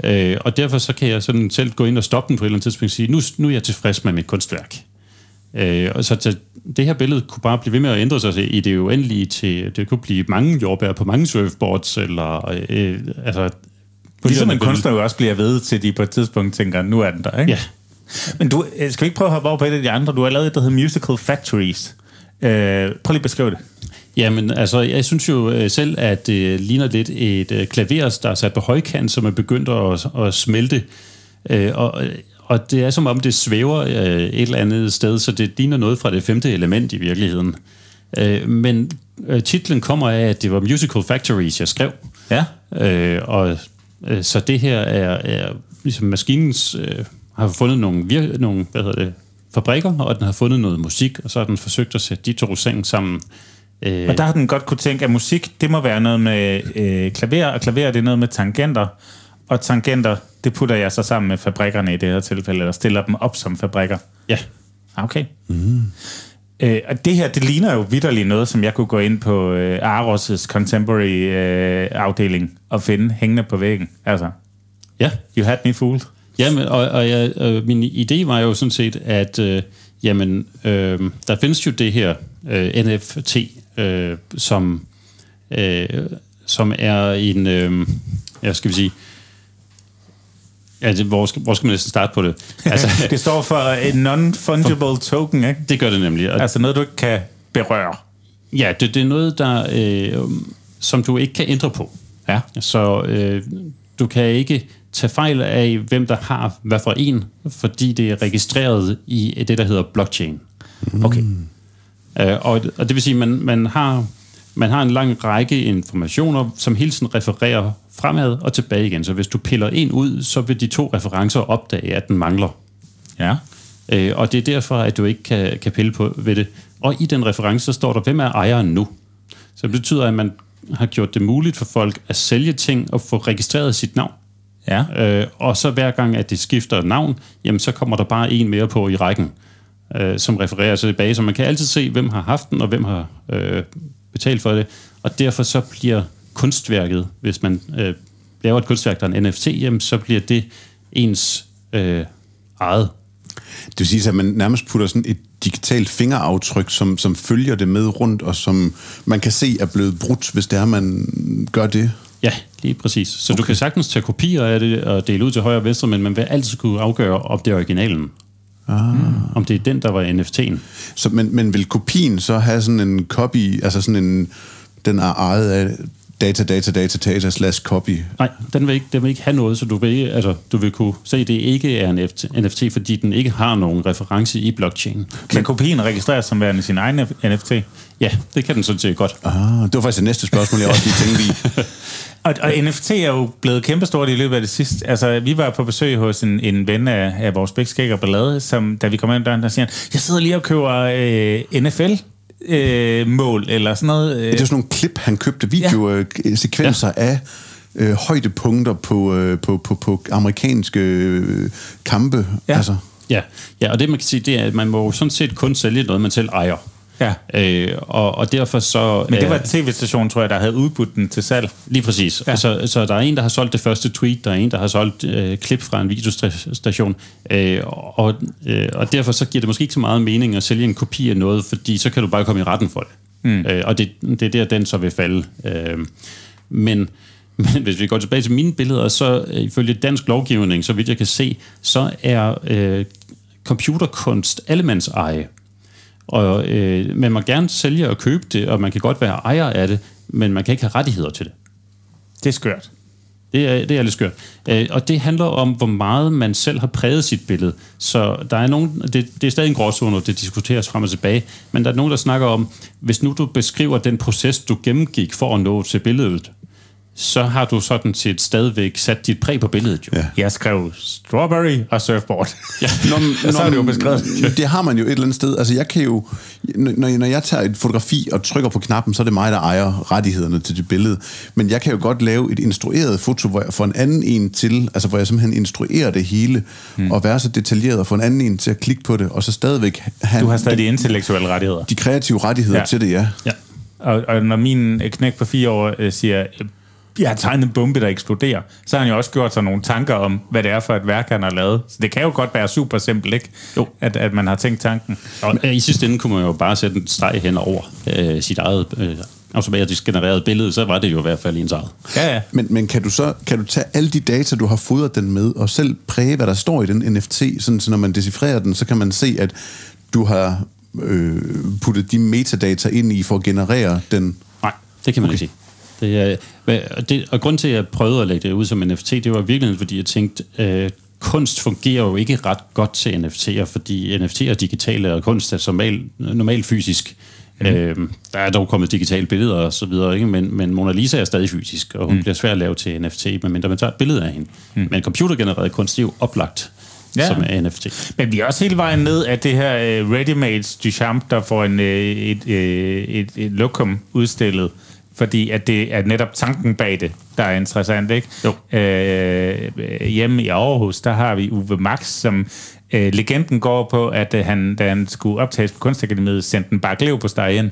Øh, og derfor så kan jeg sådan selv gå ind og stoppe den på et eller andet tidspunkt og sige, nu, nu er jeg tilfreds med mit kunstværk. Øh, og så til, det her billede kunne bare blive ved med at ændre sig i det uendelige til, det kunne blive mange jordbær på mange surfboards, eller øh, altså... Ligesom en kunstner jo også bliver ved til, de på et tidspunkt tænker, nu er den der, ikke? Ja. Men du, øh, skal vi ikke prøve at hoppe over på et af de andre? Du har lavet et, der hedder Musical Factories. Øh, prøv lige at beskrive det. Jamen, altså, jeg synes jo øh, selv, at det ligner lidt et øh, klaver, der er sat på højkant, som er begyndt at, at smelte. Øh, og, og det er som om, det svæver et eller andet sted, så det ligner noget fra det femte element i virkeligheden. Men titlen kommer af, at det var Musical Factories, jeg skrev. Ja. Og så det her er, er ligesom maskinens har fundet nogle, vir- nogle hvad hedder det, fabrikker, og den har fundet noget musik, og så har den forsøgt at sætte de to ting sammen Øh, og der har den godt kunne tænke, at musik, det må være noget med øh, klaver, og klaver, det er noget med tangenter, og tangenter, det putter jeg så sammen med fabrikkerne i det her tilfælde, eller stiller dem op som fabrikker. Ja. Ah, okay. Mm. Øh, og det her, det ligner jo vidderligt noget, som jeg kunne gå ind på øh, Aros' contemporary øh, afdeling og finde hængende på væggen. Altså, ja. You had me fooled. Jamen, og, og jeg, øh, min idé var jo sådan set, at øh, jamen, øh, der findes jo det her øh, NFT, øh, som, øh, som er en, øh, jeg skal vi sige, Altså, hvor skal, hvor skal man næsten starte på det? Altså, det står for en non-fungible token, ikke? Det gør det nemlig. Og altså noget, du ikke kan berøre. Ja, det, det er noget, der, øh, som du ikke kan ændre på. Ja. Så øh, du kan ikke tage fejl af, hvem der har hvad for en, fordi det er registreret i det, der hedder blockchain. Okay. Øh, og, og det vil sige, at man, man, har, man har en lang række informationer, som hele tiden refererer fremad og tilbage igen. Så hvis du piller en ud, så vil de to referencer opdage, at den mangler. Ja. Øh, og det er derfor, at du ikke kan, kan pille på ved det. Og i den reference, så står der, hvem er ejeren nu? Så det betyder, at man har gjort det muligt for folk at sælge ting og få registreret sit navn. Ja. Øh, og så hver gang, at det skifter navn, jamen så kommer der bare en mere på i rækken øh, som refererer sig tilbage, så man kan altid se, hvem har haft den, og hvem har øh, betalt for det. Og derfor så bliver kunstværket, hvis man øh, laver et kunstværk, der er en NFT, jamen, så bliver det ens øh, eget. Det vil sige, at man nærmest putter sådan et digitalt fingeraftryk, som, som følger det med rundt, og som man kan se er blevet brudt, hvis det er, man gør det. Ja, lige præcis. Så okay. du kan sagtens tage kopier af det og dele ud til højre og venstre, men man vil altid kunne afgøre, om det er originalen. Ah. Om det er den, der var NFT'en. Så, men, men vil kopien så have sådan en copy, altså sådan en, den er ejet af data, data, data, data slash copy? Nej, den vil, ikke, den vil ikke have noget, så du vil, altså, du vil kunne se, at det ikke er en NFT, fordi den ikke har nogen reference i blockchain. Kan kopien registreres som værende sin egen NFT? Ja, det kan den sådan set godt. Ah, det var faktisk det næste spørgsmål, jeg også lige tænkte i. Og, og NFT er jo blevet kæmpestort i løbet af det sidste. Altså, vi var på besøg hos en, en ven af, af vores Bækskæg og Ballade, som, da vi kom ind døren, der siger jeg sidder lige og køber øh, NFL, øh, mål eller sådan noget. Øh. Det er sådan nogle klip, han købte videosekvenser ja. af øh, højdepunkter på, øh, på, på, på amerikanske øh, kampe. Ja. Altså. Ja. ja, og det man kan sige, det er, at man må sådan set kun sælge noget, man selv ejer. Ja. Øh, og, og derfor så... Men det var tv-stationen, tror jeg, der havde udbudt den til salg. Lige præcis. Ja. Så, så der er en, der har solgt det første tweet, der er en, der har solgt øh, klip fra en videostation, øh, og, øh, og derfor så giver det måske ikke så meget mening at sælge en kopi af noget, fordi så kan du bare komme i retten for det. Mm. Øh, og det, det er der, den så vil falde. Øh, men... Men hvis vi går tilbage til mine billeder, så øh, ifølge dansk lovgivning, så vidt jeg kan se, så er øh, computerkunst allemands eje. Og øh, man må gerne sælge og købe det, og man kan godt være ejer af det, men man kan ikke have rettigheder til det. Det er skørt. Det er, det er lidt skørt. Øh, og det handler om, hvor meget man selv har præget sit billede. Så der er nogen, det, det er stadig en gråzone, og det diskuteres frem og tilbage, men der er nogen, der snakker om, hvis nu du beskriver den proces, du gennemgik for at nå til billedet, så har du sådan set stadigvæk sat dit præg på billedet. Jo. Ja. Jeg skrev strawberry og surfboard. Ja. Når, når, så er det jo beskrevet. Det har man jo et eller andet sted. Altså jeg kan jo, når, når jeg tager et fotografi og trykker på knappen, så er det mig, der ejer rettighederne til det billede. Men jeg kan jo godt lave et instrueret foto, hvor jeg får en anden en til, altså hvor jeg simpelthen instruerer det hele, hmm. og være så detaljeret og få en anden en til at klikke på det, og så stadigvæk have... Du har stadig de intellektuelle rettigheder. De kreative rettigheder ja. til det, ja. ja. Og, og når min knæk på fire år øh, siger, jeg har tegnet en bombe, der eksploderer, så har han jo også gjort sig nogle tanker om, hvad det er for et værk, han har lavet. Så det kan jo godt være super simpelt, ikke? Jo. At, at man har tænkt tanken. Og i sidste ende kunne man jo bare sætte en streg hen over øh, sit eget øh, automatisk genereret billede, så var det jo i hvert fald ens eget. Ja, ja. Men, men kan du så kan du tage alle de data, du har fodret den med, og selv præge, hvad der står i den NFT, sådan, så når man decifrerer den, så kan man se, at du har øh, puttet de metadata ind i for at generere den? Nej, det kan man okay. ikke sige. Det er, det, og grund til, at jeg prøvede at lægge det ud som NFT, det var virkelig, fordi jeg tænkte, øh, kunst fungerer jo ikke ret godt til NFT'er, fordi NFT'er digitale, og kunst er som normalt, normalt fysisk. Mm. Øh, der er dog kommet digitale billeder og så videre, ikke? Men, men Mona Lisa er stadig fysisk, og hun mm. bliver svær at lave til NFT, medmindre man tager et billede af hende. Mm. Men computergenereret kunst er jo oplagt ja. som er NFT. Men vi er også hele vejen ned af det her uh, Ready-Made Duchamp, der får en, uh, et, uh, et, et lokum udstillet, fordi at det er netop tanken bag det, der er interessant, ikke? Jo. Øh, hjemme i Aarhus, der har vi Uwe Max, som øh, legenden går på, at øh, han, da han skulle optages på Kunstakademiet, sendte en bakke lev på ind.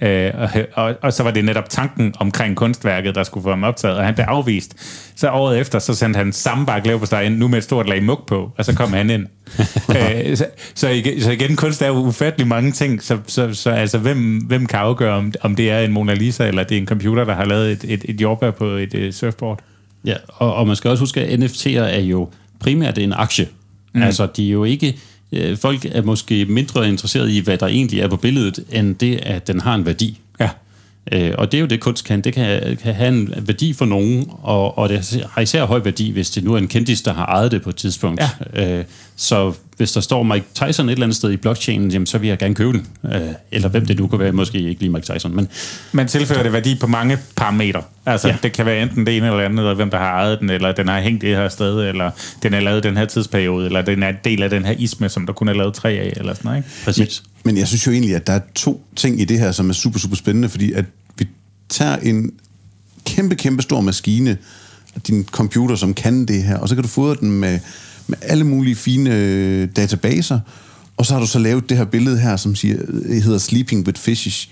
Øh, og, og, og så var det netop tanken omkring kunstværket, der skulle få ham optaget, og han blev afvist. Så året efter, så sendte han samme bakke på ind, nu med et stort lag mug på, og så kom han ind. øh, så, så, igen, så igen, kunst er jo ufattelig mange ting, så, så, så altså, hvem, hvem kan afgøre, om, om det er en Mona Lisa, eller det er en computer, der har lavet et, et, et jordbær på et, et surfboard? Ja, og, og man skal også huske, at NFT'er er jo primært en aktie. Mm. Altså, de er jo ikke... Øh, folk er måske mindre interesseret i, hvad der egentlig er på billedet, end det, at den har en værdi. Ja. Øh, og det er jo det, kunst kan. Det kan, kan have en værdi for nogen, og, og det har især høj værdi, hvis det nu er en kendis, der har ejet det på et tidspunkt. Ja. Øh, så hvis der står Mike Tyson et eller andet sted i blockchainen, jamen, så vil jeg gerne købe den. Øh, eller hvem det nu kunne være, måske ikke lige Mike Tyson. Men, Man tilfører det værdi på mange parametre. Altså, ja. det kan være enten det ene eller andet, eller hvem der har ejet den, eller den har hængt det her sted, eller den er lavet den her tidsperiode, eller den er en del af den her isme, som der kun er lavet tre af, eller sådan noget. Ikke? Præcis. Men, men jeg synes jo egentlig, at der er to ting i det her, som er super, super spændende, fordi at tager en kæmpe, kæmpe stor maskine, din computer, som kan det her, og så kan du fodre den med med alle mulige fine øh, databaser, og så har du så lavet det her billede her, som siger, det hedder Sleeping with Fishes.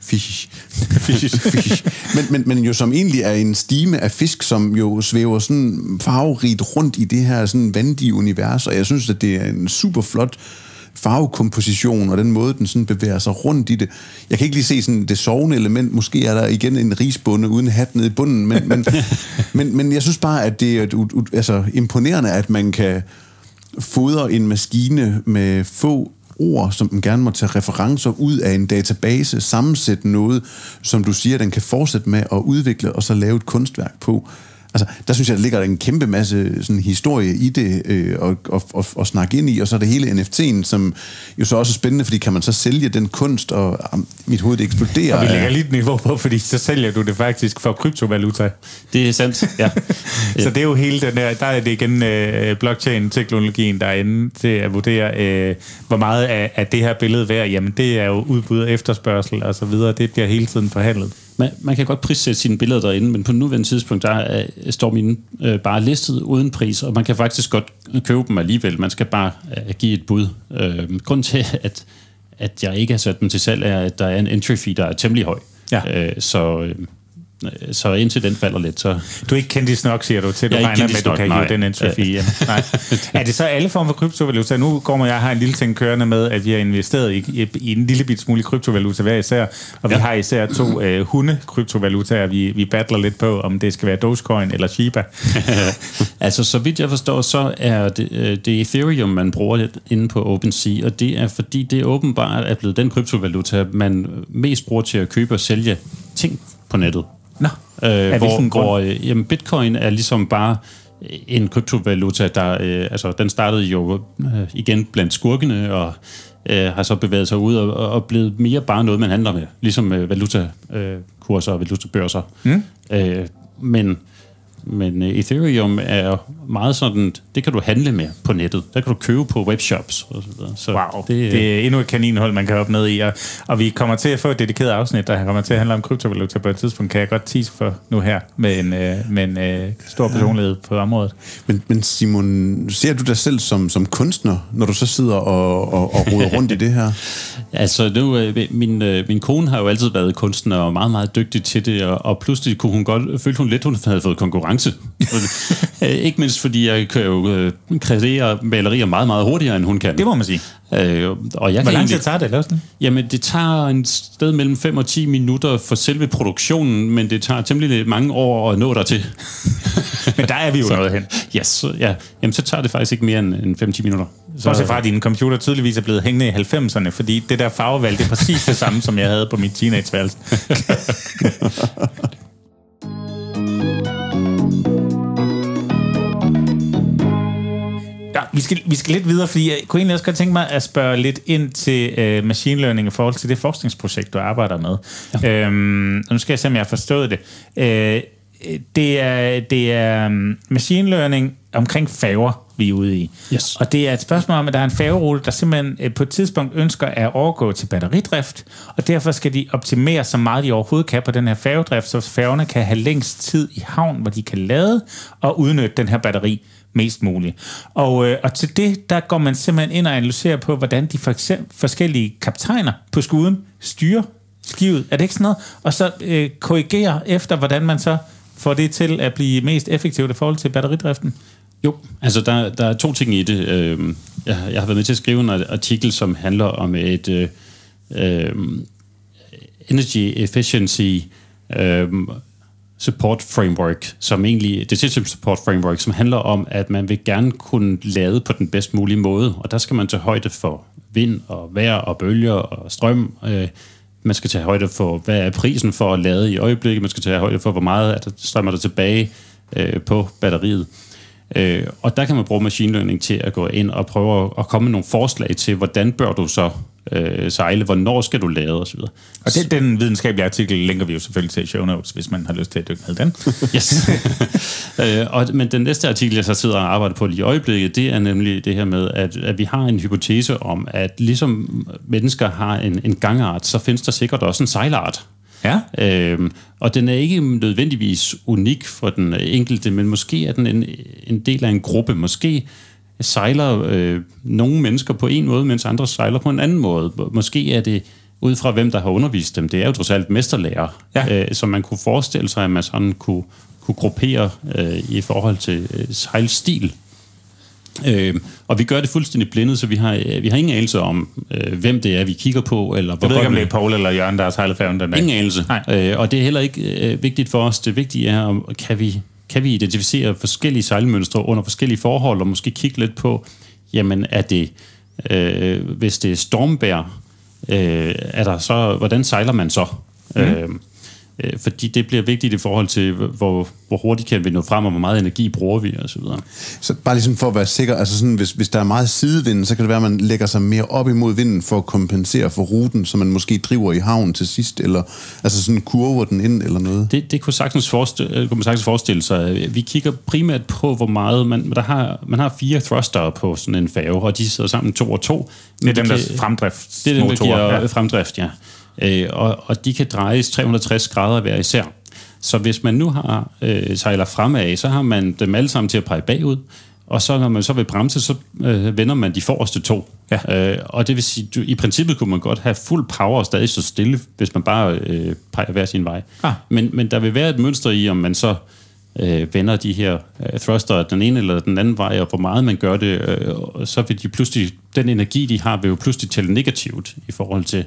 Fishes. Fishes. Fishes. Men, men, men jo som egentlig er en stime af fisk, som jo svæver sådan farverigt rundt i det her sådan vandige univers, og jeg synes, at det er en super flot farvekomposition og den måde, den sådan bevæger sig rundt i det. Jeg kan ikke lige se sådan det sovende element. Måske er der igen en risbunde uden hat nede i bunden, men, men, men, men jeg synes bare, at det er et, et, altså, imponerende, at man kan fodre en maskine med få ord, som den gerne må tage referencer ud af en database, sammensætte noget, som du siger, den kan fortsætte med at udvikle, og så lave et kunstværk på. Altså, der synes jeg, der ligger en kæmpe masse sådan, historie i det øh, og, og, og, og snakke ind i, og så er det hele NFT'en, som jo så også er spændende, fordi kan man så sælge den kunst, og um, mit hoved eksploderer. Og vi lægger lige et niveau på, fordi så sælger du det faktisk for kryptovaluta. Det er sandt, ja. så det er jo hele den der, der er det igen øh, blockchain-teknologien, der er inde til at vurdere, øh, hvor meget af, af det her billede værd, jamen det er jo udbud og efterspørgsel og så videre, det bliver hele tiden forhandlet man, man kan godt prissætte sine billeder derinde, men på nuværende tidspunkt, der er, står mine øh, bare listet uden pris, og man kan faktisk godt købe dem alligevel. Man skal bare øh, give et bud. Øh, grund til, at, at jeg ikke har sat dem til salg, er, at der er en entry fee, der er temmelig høj. Ja. Øh, så... Øh, så indtil den falder lidt, så... Du er ikke kendt i snok, siger du, til du regner med, at du kan hive den fee Nej. er det så alle former for kryptovaluta? Nu går man, jeg har en lille ting kørende med, at vi har investeret i, i, i en lille bit smule kryptovaluta hver især, og vi ja. har især to øh, hunde-kryptovalutaer, vi, vi battler lidt på, om det skal være Dogecoin eller Shiba. altså, så vidt jeg forstår, så er det, øh, det Ethereum, man bruger lidt inde på OpenSea, og det er fordi, det åbenbart er blevet den kryptovaluta, man mest bruger til at købe og sælge ting på nettet. Nå, øh, hvor, hvor øh, jamen, bitcoin er ligesom bare en kryptovaluta, der øh, altså, den startede jo øh, igen blandt skurkene, og øh, har så bevæget sig ud og, og blevet mere bare noget, man handler med, ligesom øh, valutakurser og valutabørser. Mm. Øh, men men uh, Ethereum er meget sådan, det kan du handle med på nettet. Der kan du købe på webshops og så videre. Så wow, det, det er endnu et kaninhold, man kan hoppe ned i. Og, og vi kommer til at få et dedikeret afsnit, der kommer til at handle om kryptovaluta på et tidspunkt, kan jeg godt tease for nu her, med en, uh, med en uh, stor personlighed på området. Men, men Simon, ser du dig selv som, som kunstner, når du så sidder og, og, og roder rundt i det her? Altså, nu, min, min kone har jo altid været kunstner og meget, meget dygtig til det, og, og pludselig kunne hun godt, følte hun lidt, hun havde fået konkurrence konkurrence. Øh, ikke mindst fordi jeg kan jo øh, kreere malerier meget, meget hurtigere, end hun kan. Det må man sige. Øh, og jeg Hvor lang tid tager det at lave sådan Jamen, det tager en sted mellem 5 og 10 minutter for selve produktionen, men det tager temmelig mange år at nå der til. men der er vi jo så, noget hen. Yes, ja. Jamen, så tager det faktisk ikke mere end 5-10 minutter. Så Bortset fra, at din computer tydeligvis er blevet hængende i 90'erne, fordi det der farvevalg, det er præcis det samme, som jeg havde på mit teenageværelse. Ja, vi skal, vi skal lidt videre, fordi jeg kunne egentlig også godt tænke mig at spørge lidt ind til uh, machine learning i forhold til det forskningsprojekt, du arbejder med. Ja. Øhm, nu skal jeg se, om jeg har forstået det. Uh, det er, det er um, machine learning omkring færger, vi er ude i. Yes. Og det er et spørgsmål om, at der er en færgerute, der simpelthen uh, på et tidspunkt ønsker at overgå til batteridrift, og derfor skal de optimere så meget de overhovedet kan på den her færgedrift, så færgerne kan have længst tid i havn, hvor de kan lade og udnytte den her batteri mest muligt. Og, øh, og til det, der går man simpelthen ind og analyserer på, hvordan de for eksempel, forskellige kaptajner på skuden styrer skibet. Er det ikke sådan noget? Og så øh, korrigerer efter, hvordan man så får det til at blive mest effektivt i forhold til batteridriften? Jo, altså der, der er to ting i det. Øhm, jeg, jeg har været med til at skrive en artikel, som handler om et øh, øhm, energy efficiency øh, support framework, som egentlig, det system support framework, som handler om, at man vil gerne kunne lade på den bedst mulige måde, og der skal man tage højde for vind og vejr og bølger og strøm. Øh, man skal tage højde for, hvad er prisen for at lade i øjeblikket, man skal tage højde for, hvor meget er der, strømmer der tilbage øh, på batteriet. Øh, og der kan man bruge machine learning til at gå ind og prøve at komme med nogle forslag til, hvordan bør du så øh, sejle, hvornår skal du lade osv. Og det, den videnskabelige artikel linker vi jo selvfølgelig til i show notes, hvis man har lyst til at dykke ned den. yes. øh, og, men den næste artikel, jeg så sidder og arbejder på lige i øjeblikket, det er nemlig det her med, at, at vi har en hypotese om, at ligesom mennesker har en, en gangart, så findes der sikkert også en sejlart. Ja. Øhm, og den er ikke nødvendigvis unik for den enkelte, men måske er den en, en del af en gruppe. Måske sejler øh, nogle mennesker på en måde, mens andre sejler på en anden måde. Måske er det ud fra hvem, der har undervist dem. Det er jo trods alt mesterlærer, ja. øh, som man kunne forestille sig, at man sådan kunne, kunne gruppere øh, i forhold til øh, sejlstil. Øh, og vi gør det fuldstændig blindet, så vi har, vi har ingen anelse om, øh, hvem det er, vi kigger på. Eller jeg ved ikke, om det er Paul eller Jørgen, der har sejlet færgen den dag. Ingen anelse. Øh, og det er heller ikke øh, vigtigt for os. Det vigtige er, om, kan vi kan vi identificere forskellige sejlmønstre under forskellige forhold, og måske kigge lidt på, jamen er det, øh, hvis det er stormvejr, øh, er der så, hvordan sejler man så? Mm. Øh, Øh, fordi det bliver vigtigt i forhold til, hvor, hvor hurtigt kan vi nå frem, og hvor meget energi bruger vi, og så videre. Så bare ligesom for at være sikker, altså sådan, hvis, hvis der er meget sidevind, så kan det være, at man lægger sig mere op imod vinden for at kompensere for ruten, så man måske driver i havn til sidst, eller altså sådan kurver den ind, eller noget? Det, det kunne, sagtens forestille, øh, kunne man sagtens forestille sig. Vi kigger primært på, hvor meget, man, der har, man har fire thruster på sådan en færge, og de sidder sammen to og to. Det er dem, der fremdrift. Det er dem, der giver ja. fremdrift, ja øh, og, og de kan drejes 360 grader hver især. Så hvis man nu har øh, sejler fremad, så har man dem alle sammen til at pege bagud, og så når man så vil bremse, så øh, vender man de forreste to. Ja. Øh, og det vil sige, du, i princippet kunne man godt have fuld power og stadig så stille, hvis man bare øh, peger hver sin vej. Ah. Men, men der vil være et mønster i, om man så øh, vender de her øh, thruster den ene eller den anden vej, og hvor meget man gør det, øh, så vil de pludselig, den energi, de har, vil jo pludselig tælle negativt i forhold til,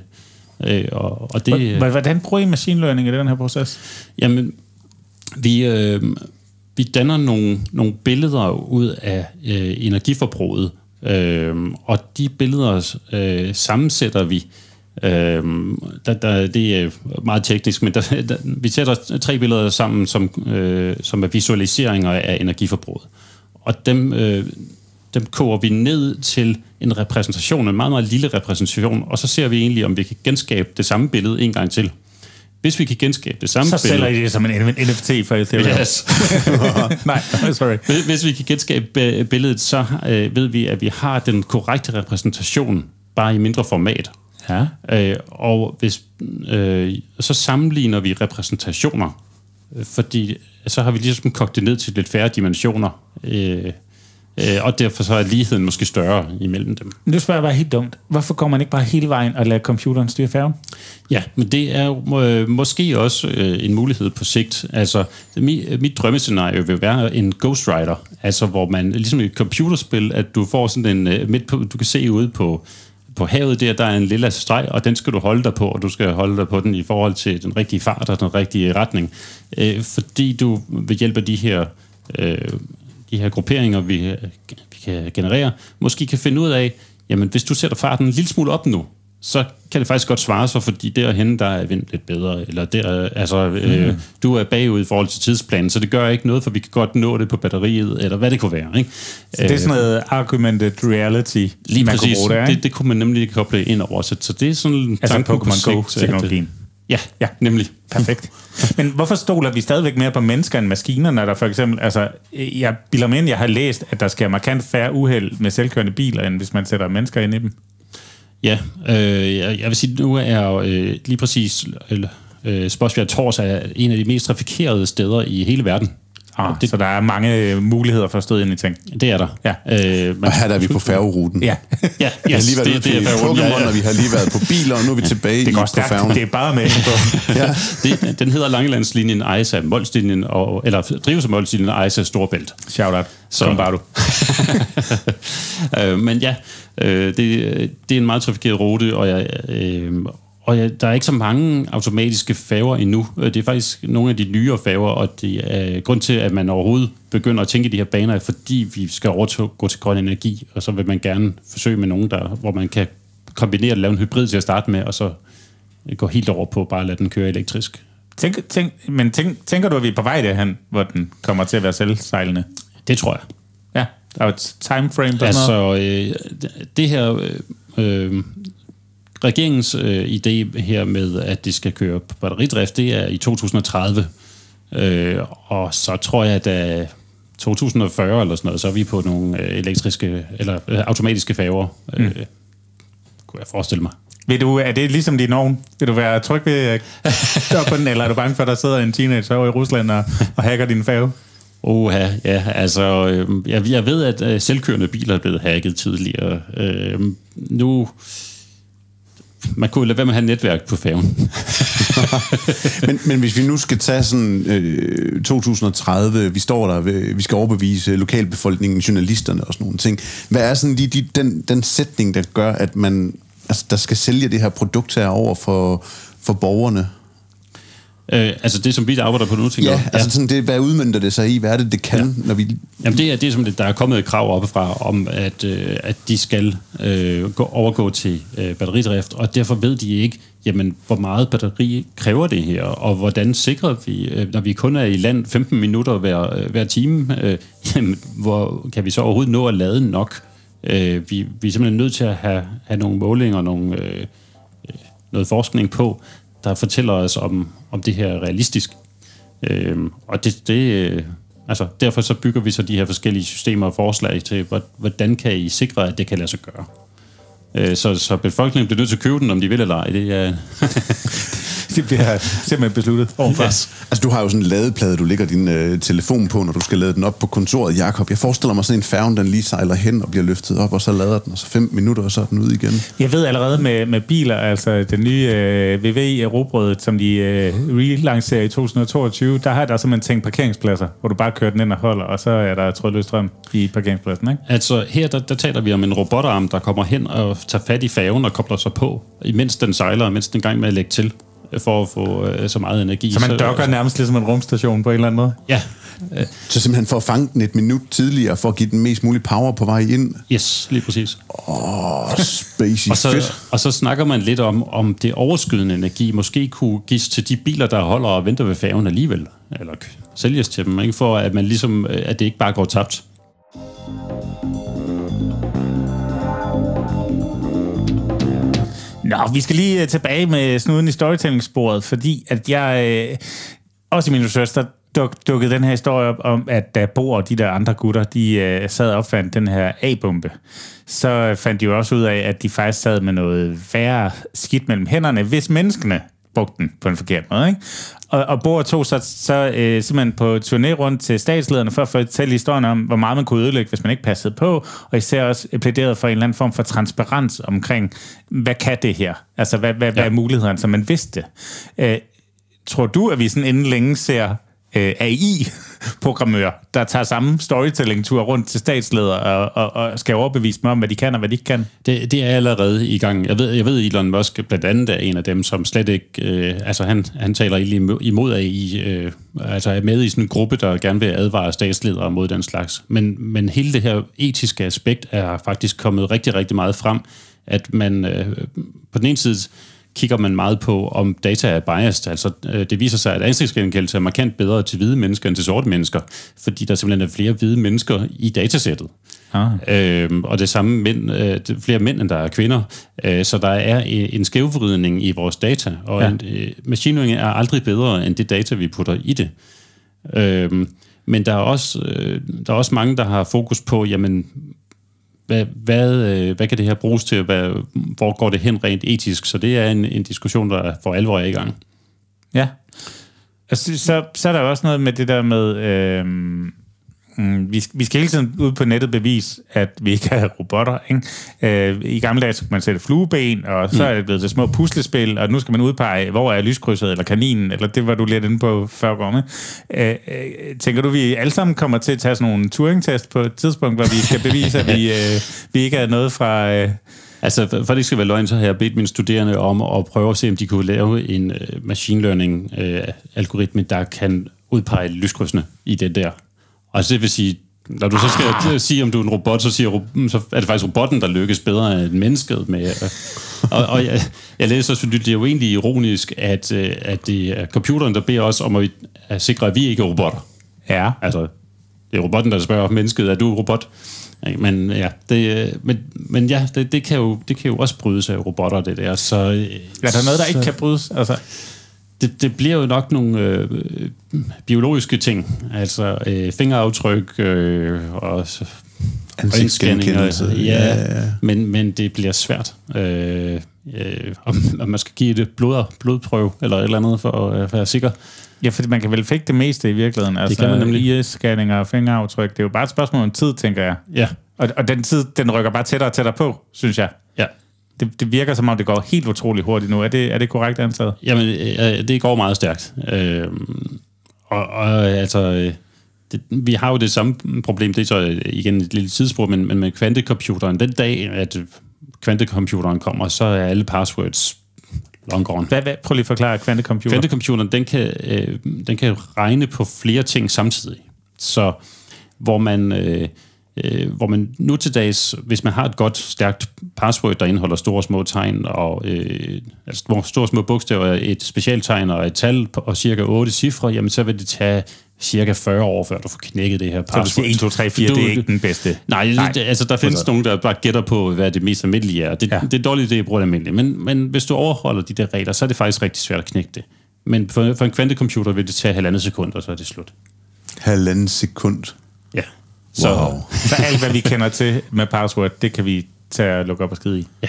Øh, og, og det, Hvordan bruger I machine learning i den her proces? Jamen, vi, øh, vi danner nogle, nogle billeder ud af øh, energiforbruget, øh, og de billeder øh, sammensætter vi. Øh, der, der, det er meget teknisk, men der, der, vi sætter tre billeder sammen, som, øh, som er visualiseringer af energiforbruget. Og dem, øh, dem koger vi ned til en repræsentation, en meget, meget lille repræsentation, og så ser vi egentlig, om vi kan genskabe det samme billede en gang til. Hvis vi kan genskabe det samme så billede... Så sælger I det som en NFT for Ethereum. Yes. Nej, sorry. Hvis, hvis vi kan genskabe billedet, så øh, ved vi, at vi har den korrekte repræsentation, bare i mindre format. Ja. Øh, og hvis, øh, så sammenligner vi repræsentationer, øh, fordi så har vi ligesom kogt det ned til lidt færre dimensioner. Øh, Øh, og derfor så er ligheden måske større imellem dem. Nu spørger jeg bare helt dumt. Hvorfor går man ikke bare hele vejen og lader computeren styre færgen? Ja, men det er øh, måske også øh, en mulighed på sigt. Altså, mit, mit drømmescenario vil være en Ghost Rider, altså hvor man, ligesom i et computerspil, at du får sådan en, øh, midt på, du kan se ude på, på havet der, der er en lille streg, og den skal du holde dig på, og du skal holde dig på den i forhold til den rigtige fart og den rigtige retning. Øh, fordi du ved hjælp af de her øh, de her grupperinger, vi, vi kan generere, måske kan finde ud af, jamen hvis du sætter farten en lille smule op nu, så kan det faktisk godt svare sig, fordi derhen der er vind lidt bedre, eller der, altså, mm. øh, mhm. du er bagud i forhold til tidsplanen, så det gør ikke noget, for vi kan godt nå det på batteriet, eller hvad det kunne være. Ikke? Så det er sådan noget argumented reality, Lige man præcis, kunne bruge det, ikke? det, det kunne man nemlig koble ind over, så, så det er sådan en altså Pokémon Go-teknologien. Ja, ja, nemlig. Perfekt. Men hvorfor stoler vi stadigvæk mere på mennesker end maskiner, når der for eksempel, altså, jeg bilder mig ind, jeg har læst, at der sker markant færre uheld med selvkørende biler, end hvis man sætter mennesker ind i dem? Ja, øh, jeg, jeg vil sige, nu er øh, lige præcis, øh, Spotsbjerg Tors er en af de mest trafikerede steder i hele verden. Ah, det, så der er mange øh, muligheder for at støde ind i ting. Det er der. Ja. Øh, men, og her er vi på færgeruten. Ja. ja, yes, vi har lige været det, det, det er Pokémon, ja, ja. og vi har lige været på biler, og nu er vi tilbage det går i, stærkt. på færgen. Det er bare med på. ja. det, den hedder Langelandslinjen, ejes af Molslinjen, og, eller drives af Molslinjen, af Storbælt. Shout out. Så. Kom bare du. øh, men ja, øh, det, det er en meget trafikeret rute, og jeg, øh, og ja, der er ikke så mange automatiske færger endnu. Øh, det er faktisk nogle af de nyere færger, og det er grund til, at man overhovedet begynder at tænke i de her baner, fordi vi skal overgå til grøn energi, og så vil man gerne forsøge med nogen, der, hvor man kan kombinere at lave en hybrid til at starte med, og så gå helt over på bare at lade den køre elektrisk. Tænk, tænk, men tænk, tænker du, at vi er på vej derhen, hvor den kommer til at være selvsejlende? Det tror jeg. Ja, der er et timeframe på Altså, øh, det her... Øh, øh, regeringens øh, idé her med, at det skal køre på batteridrift, det er i 2030. Øh, og så tror jeg, at da 2040 eller sådan noget, så er vi på nogle øh, elektriske eller øh, automatiske færger, øh, mm. kunne jeg forestille mig. Vil du, er det ligesom din ovn? Vil du være tryg ved at på den, eller er du bange for, at der sidder en teenager over i Rusland og, og hacker din færge? Oha, ja, altså, øh, jeg, jeg ved, at øh, selvkørende biler er blevet hacket tidligere. Øh, nu man kunne lade være med at have netværk på færgen. men, men hvis vi nu skal tage sådan øh, 2030, vi står der, øh, vi skal overbevise lokalbefolkningen, journalisterne og sådan nogle ting. Hvad er sådan lige de, den, den sætning, der gør, at man altså, der skal sælge det her produkt her over for, for borgerne? Øh, altså det, som vi arbejder på nu, tænker Ja, altså sådan det, hvad udmyndter det sig i? Hvad er det, det kan, ja. når vi... Jamen det er det, som det, der er kommet et krav oppefra, om at, øh, at de skal øh, gå, overgå til øh, batteridrift, og derfor ved de ikke, jamen, hvor meget batteri kræver det her, og hvordan sikrer vi, øh, når vi kun er i land 15 minutter hver, øh, hver time, øh, jamen, hvor kan vi så overhovedet nå at lade nok? Øh, vi, vi er simpelthen nødt til at have, have nogle målinger, nogle, øh, øh noget forskning på, der fortæller os, om, om det her er realistisk. Øh, og det, det, øh, altså, derfor så bygger vi så de her forskellige systemer og forslag til, hvordan kan I sikre, at det kan lade sig gøre. Øh, så, så befolkningen bliver nødt til at købe den, om de vil eller ej. Det er, det bliver simpelthen besluttet overfor. Yes. Altså, du har jo sådan en ladeplade, du lægger din øh, telefon på, når du skal lade den op på kontoret, Jakob. Jeg forestiller mig sådan en færge, den lige sejler hen og bliver løftet op, og så lader den, og så fem minutter, og så er den ud igen. Jeg ved allerede med, med biler, altså den nye øh, VW Robrødet, som de øh, relancerer i 2022, der har der simpelthen tænkt parkeringspladser, hvor du bare kører den ind og holder, og så er der trådløs strøm i parkeringspladsen, ikke? Altså her, der, der taler vi om en robotarm, der kommer hen og tager fat i færgen og kobler sig på, imens den sejler, mens den gang med at lægge til for at få øh, så meget energi. Så man dokker nærmest ligesom en rumstation på en eller anden måde? Ja. Så simpelthen for at fange den et minut tidligere, for at give den mest mulige power på vej ind? Yes, lige præcis. Åh, oh, spacey og, så, fedt. og så snakker man lidt om, om det overskydende energi måske kunne gives til de biler, der holder og venter ved færgen alligevel, eller sælges til dem, ikke? for at, man ligesom, øh, at det ikke bare går tabt. Nå, vi skal lige øh, tilbage med snuden i storytelling-sporet, fordi at jeg, øh, også i min søster, duk, dukkede den her historie op om, at da Bo og de der andre gutter, de øh, sad og opfandt den her A-bombe, så øh, fandt de jo også ud af, at de faktisk sad med noget værre skidt mellem hænderne, hvis menneskene brugte den på en forkert måde. Ikke? Og, og Bohr tog så, så øh, simpelthen på turné rundt til statslederne for at fortælle historien om, hvor meget man kunne ødelægge, hvis man ikke passede på, og især også plæderede for en eller anden form for transparens omkring, hvad kan det her? Altså, hvad, hvad, ja. hvad er mulighederne, så man vidste? Øh, tror du, at vi sådan inden længe ser øh, programmør, der tager samme storytelling-tur rundt til statsledere og, og, og skal overbevise dem om, hvad de kan og hvad de ikke kan. Det, det er allerede i gang. Jeg ved, jeg ved, Elon Musk blandt andet er en af dem, som slet ikke... Øh, altså, han, han taler imod AI. Øh, altså, er med i sådan en gruppe, der gerne vil advare statsledere mod den slags. Men, men hele det her etiske aspekt er faktisk kommet rigtig, rigtig meget frem, at man øh, på den ene side kigger man meget på, om data er biased. Altså, øh, det viser sig, at ansigtsgenkendelse er markant bedre til hvide mennesker end til sorte mennesker, fordi der simpelthen er flere hvide mennesker i datasættet. Ah. Øhm, og det samme mænd, øh, flere mænd, end der er kvinder. Øh, så der er en skævvridning i vores data, og ja. en, øh, machine learning er aldrig bedre end det data, vi putter i det. Øhm, men der er, også, øh, der er også mange, der har fokus på, jamen, hvad, hvad, øh, hvad kan det her bruges til? Hvad, hvor går det hen rent etisk? Så det er en, en diskussion, der for alvor er i gang. Ja. Altså, så, så er der også noget med det der med... Øh Mm, vi, vi skal hele tiden ud på nettet bevise, at vi ikke har robotter. Ikke? Øh, I gamle dage skulle man sætte flueben, og så mm. er det blevet til små puslespil, og nu skal man udpege, hvor er lyskrydset, eller kaninen, eller det var du lidt inde på før går med. Øh, øh, tænker du, vi alle sammen kommer til at tage sådan nogle Turing-test på et tidspunkt, hvor vi skal bevise, at vi, øh, vi ikke er noget fra... Øh, Altså, for det ikke skal være løgn, så har jeg bedt mine studerende om at prøve at se, om de kunne lave en uh, machine learning-algoritme, uh, der kan udpege lyskrydsene i det der Altså det vil sige, når du så skal ah. sige, om du er en robot, så, siger, så er det faktisk robotten, der lykkes bedre end mennesket med. og, og jeg, jeg læser så det er jo egentlig ironisk, at, øh, at det er computeren, der beder os om at, at sikre, at vi ikke er robotter. Ja. Altså, det er robotten, der spørger mennesket, er du robot? Men ja, det, øh, men, men ja, det, det, kan jo, det kan jo også brydes af robotter, det der. Så, er der noget, der så, ikke kan brydes? Altså det, det bliver jo nok nogle øh, biologiske ting, altså øh, fingeraftryk øh, og ansigtsgenkendelse. Ja, ja, ja. Men, men det bliver svært. Øh, øh, om, om man skal give det blod, blodprøve eller et eller andet for at være sikker. Ja, fordi man kan vel fik det meste i virkeligheden. Altså, det kan man nemlig. IS-scanninger og fingeraftryk. Det er jo bare et spørgsmål om tid, tænker jeg. Ja. Og, og den tid, den rykker bare tættere og tættere på, synes jeg. Det, det virker som om, det går helt utroligt hurtigt nu. Er det, er det korrekt antaget? Jamen, øh, det går meget stærkt. Øh, og, og altså, det, vi har jo det samme problem, det er så øh, igen et lille tidsspur, men, men med kvantecomputeren, den dag, at kvantecomputeren kommer, så er alle passwords long gone. Hvad, hvad, prøv lige at forklare kvantecomputeren. Kvantecomputeren, den kan, øh, den kan regne på flere ting samtidig. Så hvor man... Øh, øh, hvor man nu til dags, hvis man har et godt, stærkt password, der indeholder store og små tegn, og øh, altså store og små bogstaver, et specialtegn og et tal og cirka 8 cifre, jamen så vil det tage cirka 40 år, før du får knækket det her password. Så du siger 1, 2, 3, 4, du, det er ikke den bedste? Nej, nej. Det, altså der findes nogen, der bare gætter på, hvad det mest almindelige er. Det, ja. det er dårligt, det er brugt almindeligt. Men, men hvis du overholder de der regler, så er det faktisk rigtig svært at knække det. Men for, for en kvantecomputer vil det tage halvandet sekund, og så er det slut. Halvandet sekund? Ja. Så, wow. så alt, hvad vi kender til med password, det kan vi tage og lukke op og skide i. Ja.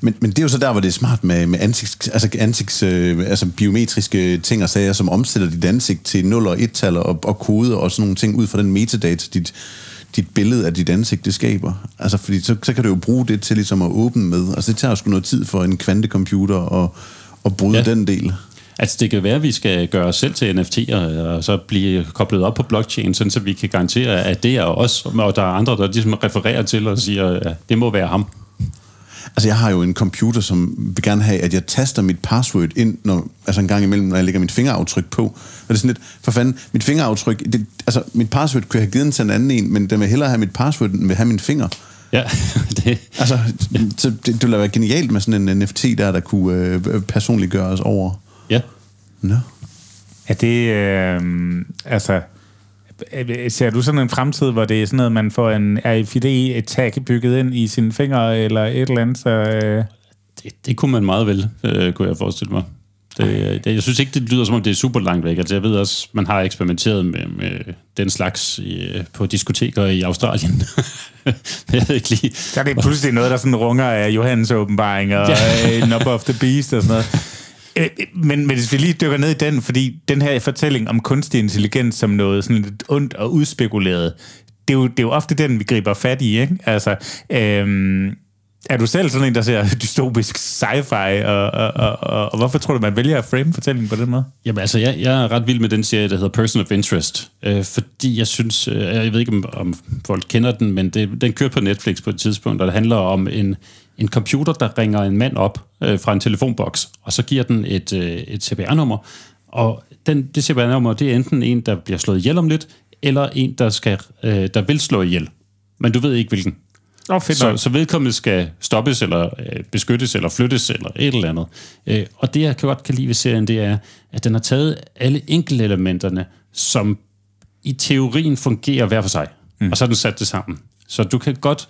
Men, men det er jo så der, hvor det er smart med, med ansigts, altså, ansigts, øh, altså biometriske ting og sager, som omsætter dit ansigt til 0 og 1-tal og, og koder og sådan nogle ting ud fra den metadata, dit, dit billede af dit ansigt, det skaber. Altså, fordi så, så kan du jo bruge det til ligesom at åbne med. Altså, det tager jo sgu noget tid for en kvantecomputer at, at bryde ja. den del. Altså det kan være, at vi skal gøre os selv til NFT'er, og så blive koblet op på blockchain, sådan så vi kan garantere, at det er os, og der er andre, der ligesom refererer til og siger, at det må være ham. Altså, jeg har jo en computer, som vil gerne have, at jeg taster mit password ind, når, altså en gang imellem, når jeg lægger mit fingeraftryk på. Og det er sådan lidt, for fanden, mit fingeraftryk, det, altså, mit password kunne jeg have givet den til en anden en, men den vil hellere have mit password, end vil have min finger. Ja, det... Altså, så det, det ville være genialt med sådan en NFT der, der kunne øh, personligt gøres over. Nå. Er det, øh, altså, ser du sådan en fremtid, hvor det er sådan noget, man får en RFID-tag bygget ind i sine fingre, eller et eller andet? Så, øh... det, det kunne man meget vel, øh, kunne jeg forestille mig. Det, det, jeg synes ikke, det lyder som om, det er super langt væk. Altså, jeg ved også, man har eksperimenteret med, med den slags i, på diskoteker i Australien. jeg ved ikke lige. Så er det pludselig noget, der sådan runger af Johannes åbenbaring og ja. Number of the Beast og sådan noget. Øh, men, men hvis vi lige dykker ned i den, fordi den her fortælling om kunstig intelligens som noget sådan lidt ondt og udspekuleret, det er jo, det er jo ofte den, vi griber fat i, ikke? Altså, øhm, er du selv sådan en, der ser dystopisk sci-fi, og, og, og, og, og hvorfor tror du, man vælger at frame fortællingen på den måde? Jamen altså, jeg, jeg er ret vild med den serie, der hedder Person of Interest, øh, fordi jeg synes, øh, jeg ved ikke, om, om folk kender den, men det, den kørte på Netflix på et tidspunkt, og det handler om en, en computer, der ringer en mand op øh, fra en telefonboks, og så giver den et, øh, et CPR-nummer, og den, det CPR-nummer, det er enten en, der bliver slået ihjel om lidt, eller en, der, skal, øh, der vil slå ihjel. Men du ved ikke, hvilken. Oh, fedt så, så vedkommende skal stoppes, eller øh, beskyttes, eller flyttes, eller et eller andet. Øh, og det, jeg kan godt kan lide ved serien, det er, at den har taget alle enkelte elementerne, som i teorien fungerer hver for sig, mm. og så har den sat det sammen. Så du kan godt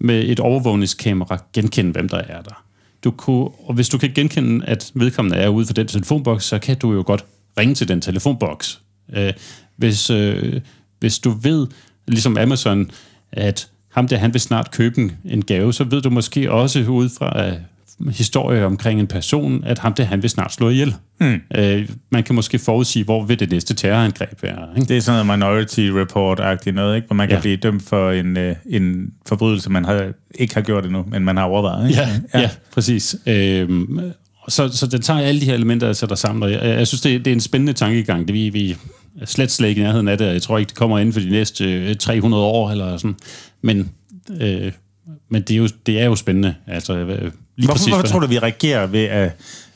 med et overvågningskamera genkende, hvem der er der. Du kunne, og hvis du kan genkende, at vedkommende er ude for den telefonboks, så kan du jo godt ringe til den telefonboks. Øh, hvis, øh, hvis du ved, ligesom Amazon, at ham der, han vil snart købe en, en gave, så ved du måske også ud fra historie omkring en person, at ham der, han vil snart slå ihjel. Hmm. Uh, man kan måske forudsige, hvor vil det næste terrorangreb være. Ikke? Det er sådan noget Minority Report-agtigt noget, ikke? hvor man kan ja. blive dømt for en, uh, en forbrydelse, man har, ikke har gjort endnu, men man har overvejet. Ikke? Ja, ja. ja præcis. Uh, så, så den tager alle de her elementer og sætter sammen, og jeg, jeg synes, det, det er en spændende tankegang. Det vi, vi slet slet ikke i nærheden af det, jeg tror ikke, det kommer inden for de næste 300 år, eller sådan. Men, øh, men det, er jo, det er jo spændende. Altså, lige hvorfor, præcis, hvorfor tror du, vi reagerer ved, at,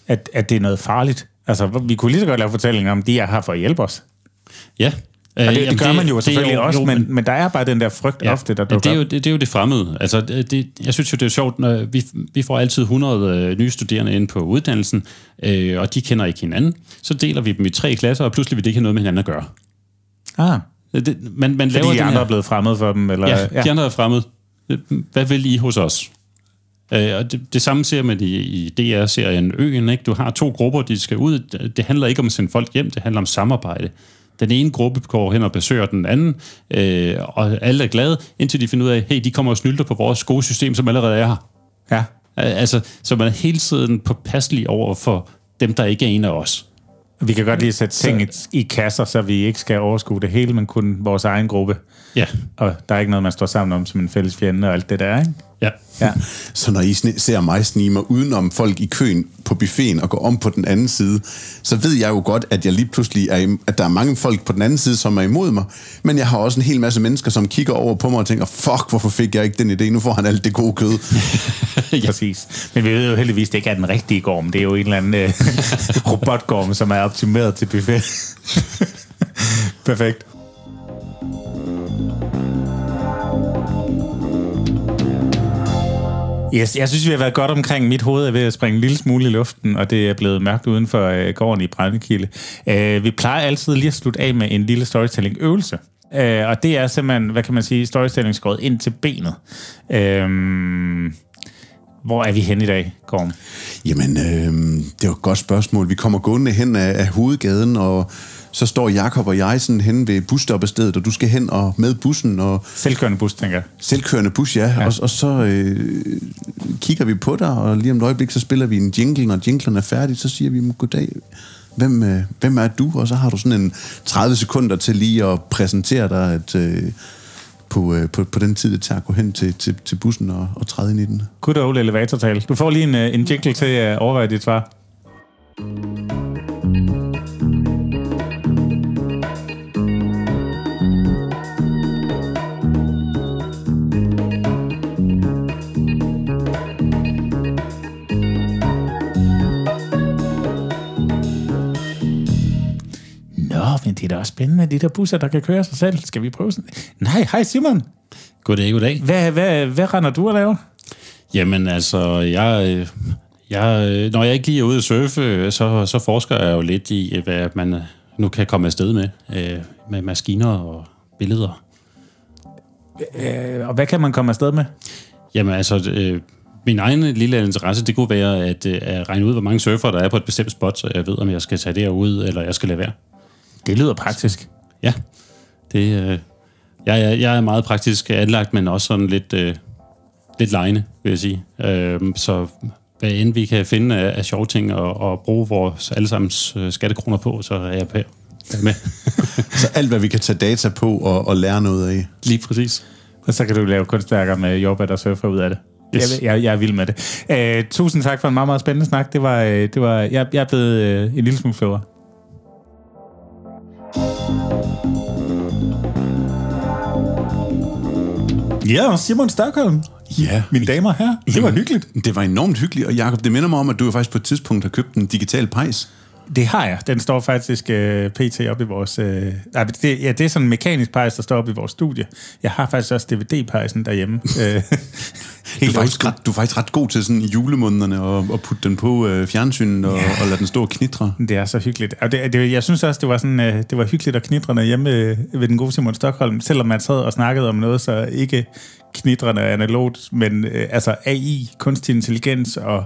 at, at det er noget farligt? Altså, vi kunne lige så godt lave fortællinger om, de er her for at hjælpe os. Ja, og det, det gør det, man jo selvfølgelig jo, også, jo, men, men der er bare den der frygt ja, ofte, der dukker det er, jo, det, det er jo det fremmede. Altså, det, jeg synes jo, det er sjovt, når vi, vi får altid 100 øh, nye studerende ind på uddannelsen, øh, og de kender ikke hinanden. Så deler vi dem i tre klasser, og pludselig vil det ikke have noget med hinanden at gøre. Ah. Det, man, man Fordi laver de andre her, er blevet fremmed for dem? Eller? Ja, ja, de andre er fremmed. Hvad vil I hos os? Øh, og det, det samme ser man i, i DR-serien Øen. Ikke? Du har to grupper, de skal ud. Det handler ikke om at sende folk hjem, det handler om samarbejde. Den ene gruppe går hen og besøger den anden, øh, og alle er glade, indtil de finder ud af, hey, de kommer og snylter på vores gode system, som allerede er her. Ja. Altså, så man er hele tiden påpasselig over for dem, der ikke er en af os. Vi kan godt lige sætte ting så, i kasser, så vi ikke skal overskue det hele, men kun vores egen gruppe. Ja. Og der er ikke noget, man står sammen om som en fælles fjende og alt det der, ikke? Ja. ja. Så når I ser mig snige mig udenom folk i køen på buffeten og gå om på den anden side, så ved jeg jo godt, at jeg lige pludselig er, at der er mange folk på den anden side, som er imod mig. Men jeg har også en hel masse mennesker, som kigger over på mig og tænker, fuck, hvorfor fik jeg ikke den idé? Nu får han alt det gode kød. ja. Præcis. Men vi ved jo heldigvis, det ikke er den rigtige gorm. Det er jo en eller anden øh, robotgorm, som er optimeret til buffet. Perfekt. Yes, jeg synes, vi har været godt omkring. Mit hoved er ved at springe en lille smule i luften, og det er blevet mørkt uden for øh, gården i Brændekilde. Øh, vi plejer altid lige at slutte af med en lille storytelling-øvelse. Øh, og det er simpelthen, hvad kan man sige, storytelling skåret ind til benet. Øh, hvor er vi hen i dag, Gorm? Jamen, øh, det var et godt spørgsmål. Vi kommer gående hen af, af hovedgaden, og så står Jakob og jeg sådan hen ved busstoppestedet, og du skal hen og med bussen. Og selvkørende bus, tænker jeg. Selvkørende bus, ja. ja. Og, og så øh, kigger vi på dig, og lige om et øjeblik, så spiller vi en jingle, når jinglen er færdig, så siger vi, goddag, hvem, øh, hvem er du? Og så har du sådan en 30 sekunder til lige at præsentere dig, at... Øh, på, øh, på, på den tid, det tager at gå hen til, til, til bussen og, og træde ind i den. Good old elevatortal. Du får lige en, øh, en jingle til at overveje dit svar. Men det er da også spændende, de der busser, der kan køre sig selv. Skal vi prøve sådan? Nej, hej Simon. Goddag, goddag. Hvad, hvad, hvad render du og laver? Jamen altså, jeg, jeg, når jeg ikke lige er ude at surfe, så, så forsker jeg jo lidt i, hvad man nu kan komme afsted med, øh, med maskiner og billeder. Øh, og hvad kan man komme afsted med? Jamen altså, øh, min egen lille interesse, det kunne være at, at regne ud, hvor mange surfer der er på et bestemt spot, så jeg ved, om jeg skal tage derud, eller jeg skal lade være. Det lyder praktisk. Ja, det, øh, jeg, jeg, jeg er meget praktisk anlagt, men også sådan lidt, øh, lidt lejende, vil jeg sige. Øh, så hvad end vi kan finde af, af sjove ting og, og bruge vores allesammens øh, skattekroner på, så er jeg med. så alt, hvad vi kan tage data på og, og lære noget af. Lige præcis. Og så kan du lave kunstværker med jobber, der surfer ud af det. Yes. Jeg, jeg, jeg er vild med det. Uh, tusind tak for en meget, meget spændende snak. Det var, uh, det var, jeg, jeg er blevet uh, en lille smule klogere. Ja, Simon Stockholm. Ja. Mine damer her. Det var hyggeligt. Det var enormt hyggeligt. Og Jacob, det minder mig om, at du faktisk på et tidspunkt har købt en digital pejs. Det har jeg. Den står faktisk uh, pt. op i vores... Uh, nej, det, ja, det er sådan en mekanisk pejs, der står op i vores studie. Jeg har faktisk også DVD-pejsen derhjemme. du, er faktisk ret, du er faktisk ret god til sådan i julemånederne at, at putte den på uh, fjernsynet og, ja. og lade den stå og knitre. Det er så hyggeligt. Og det, det, jeg synes også, det var, sådan, uh, det var hyggeligt at knitre hjemme ved den gode Simon Stockholm, selvom man sad og snakkede om noget, så ikke knitrende analogt, men uh, altså AI, kunstig intelligens og,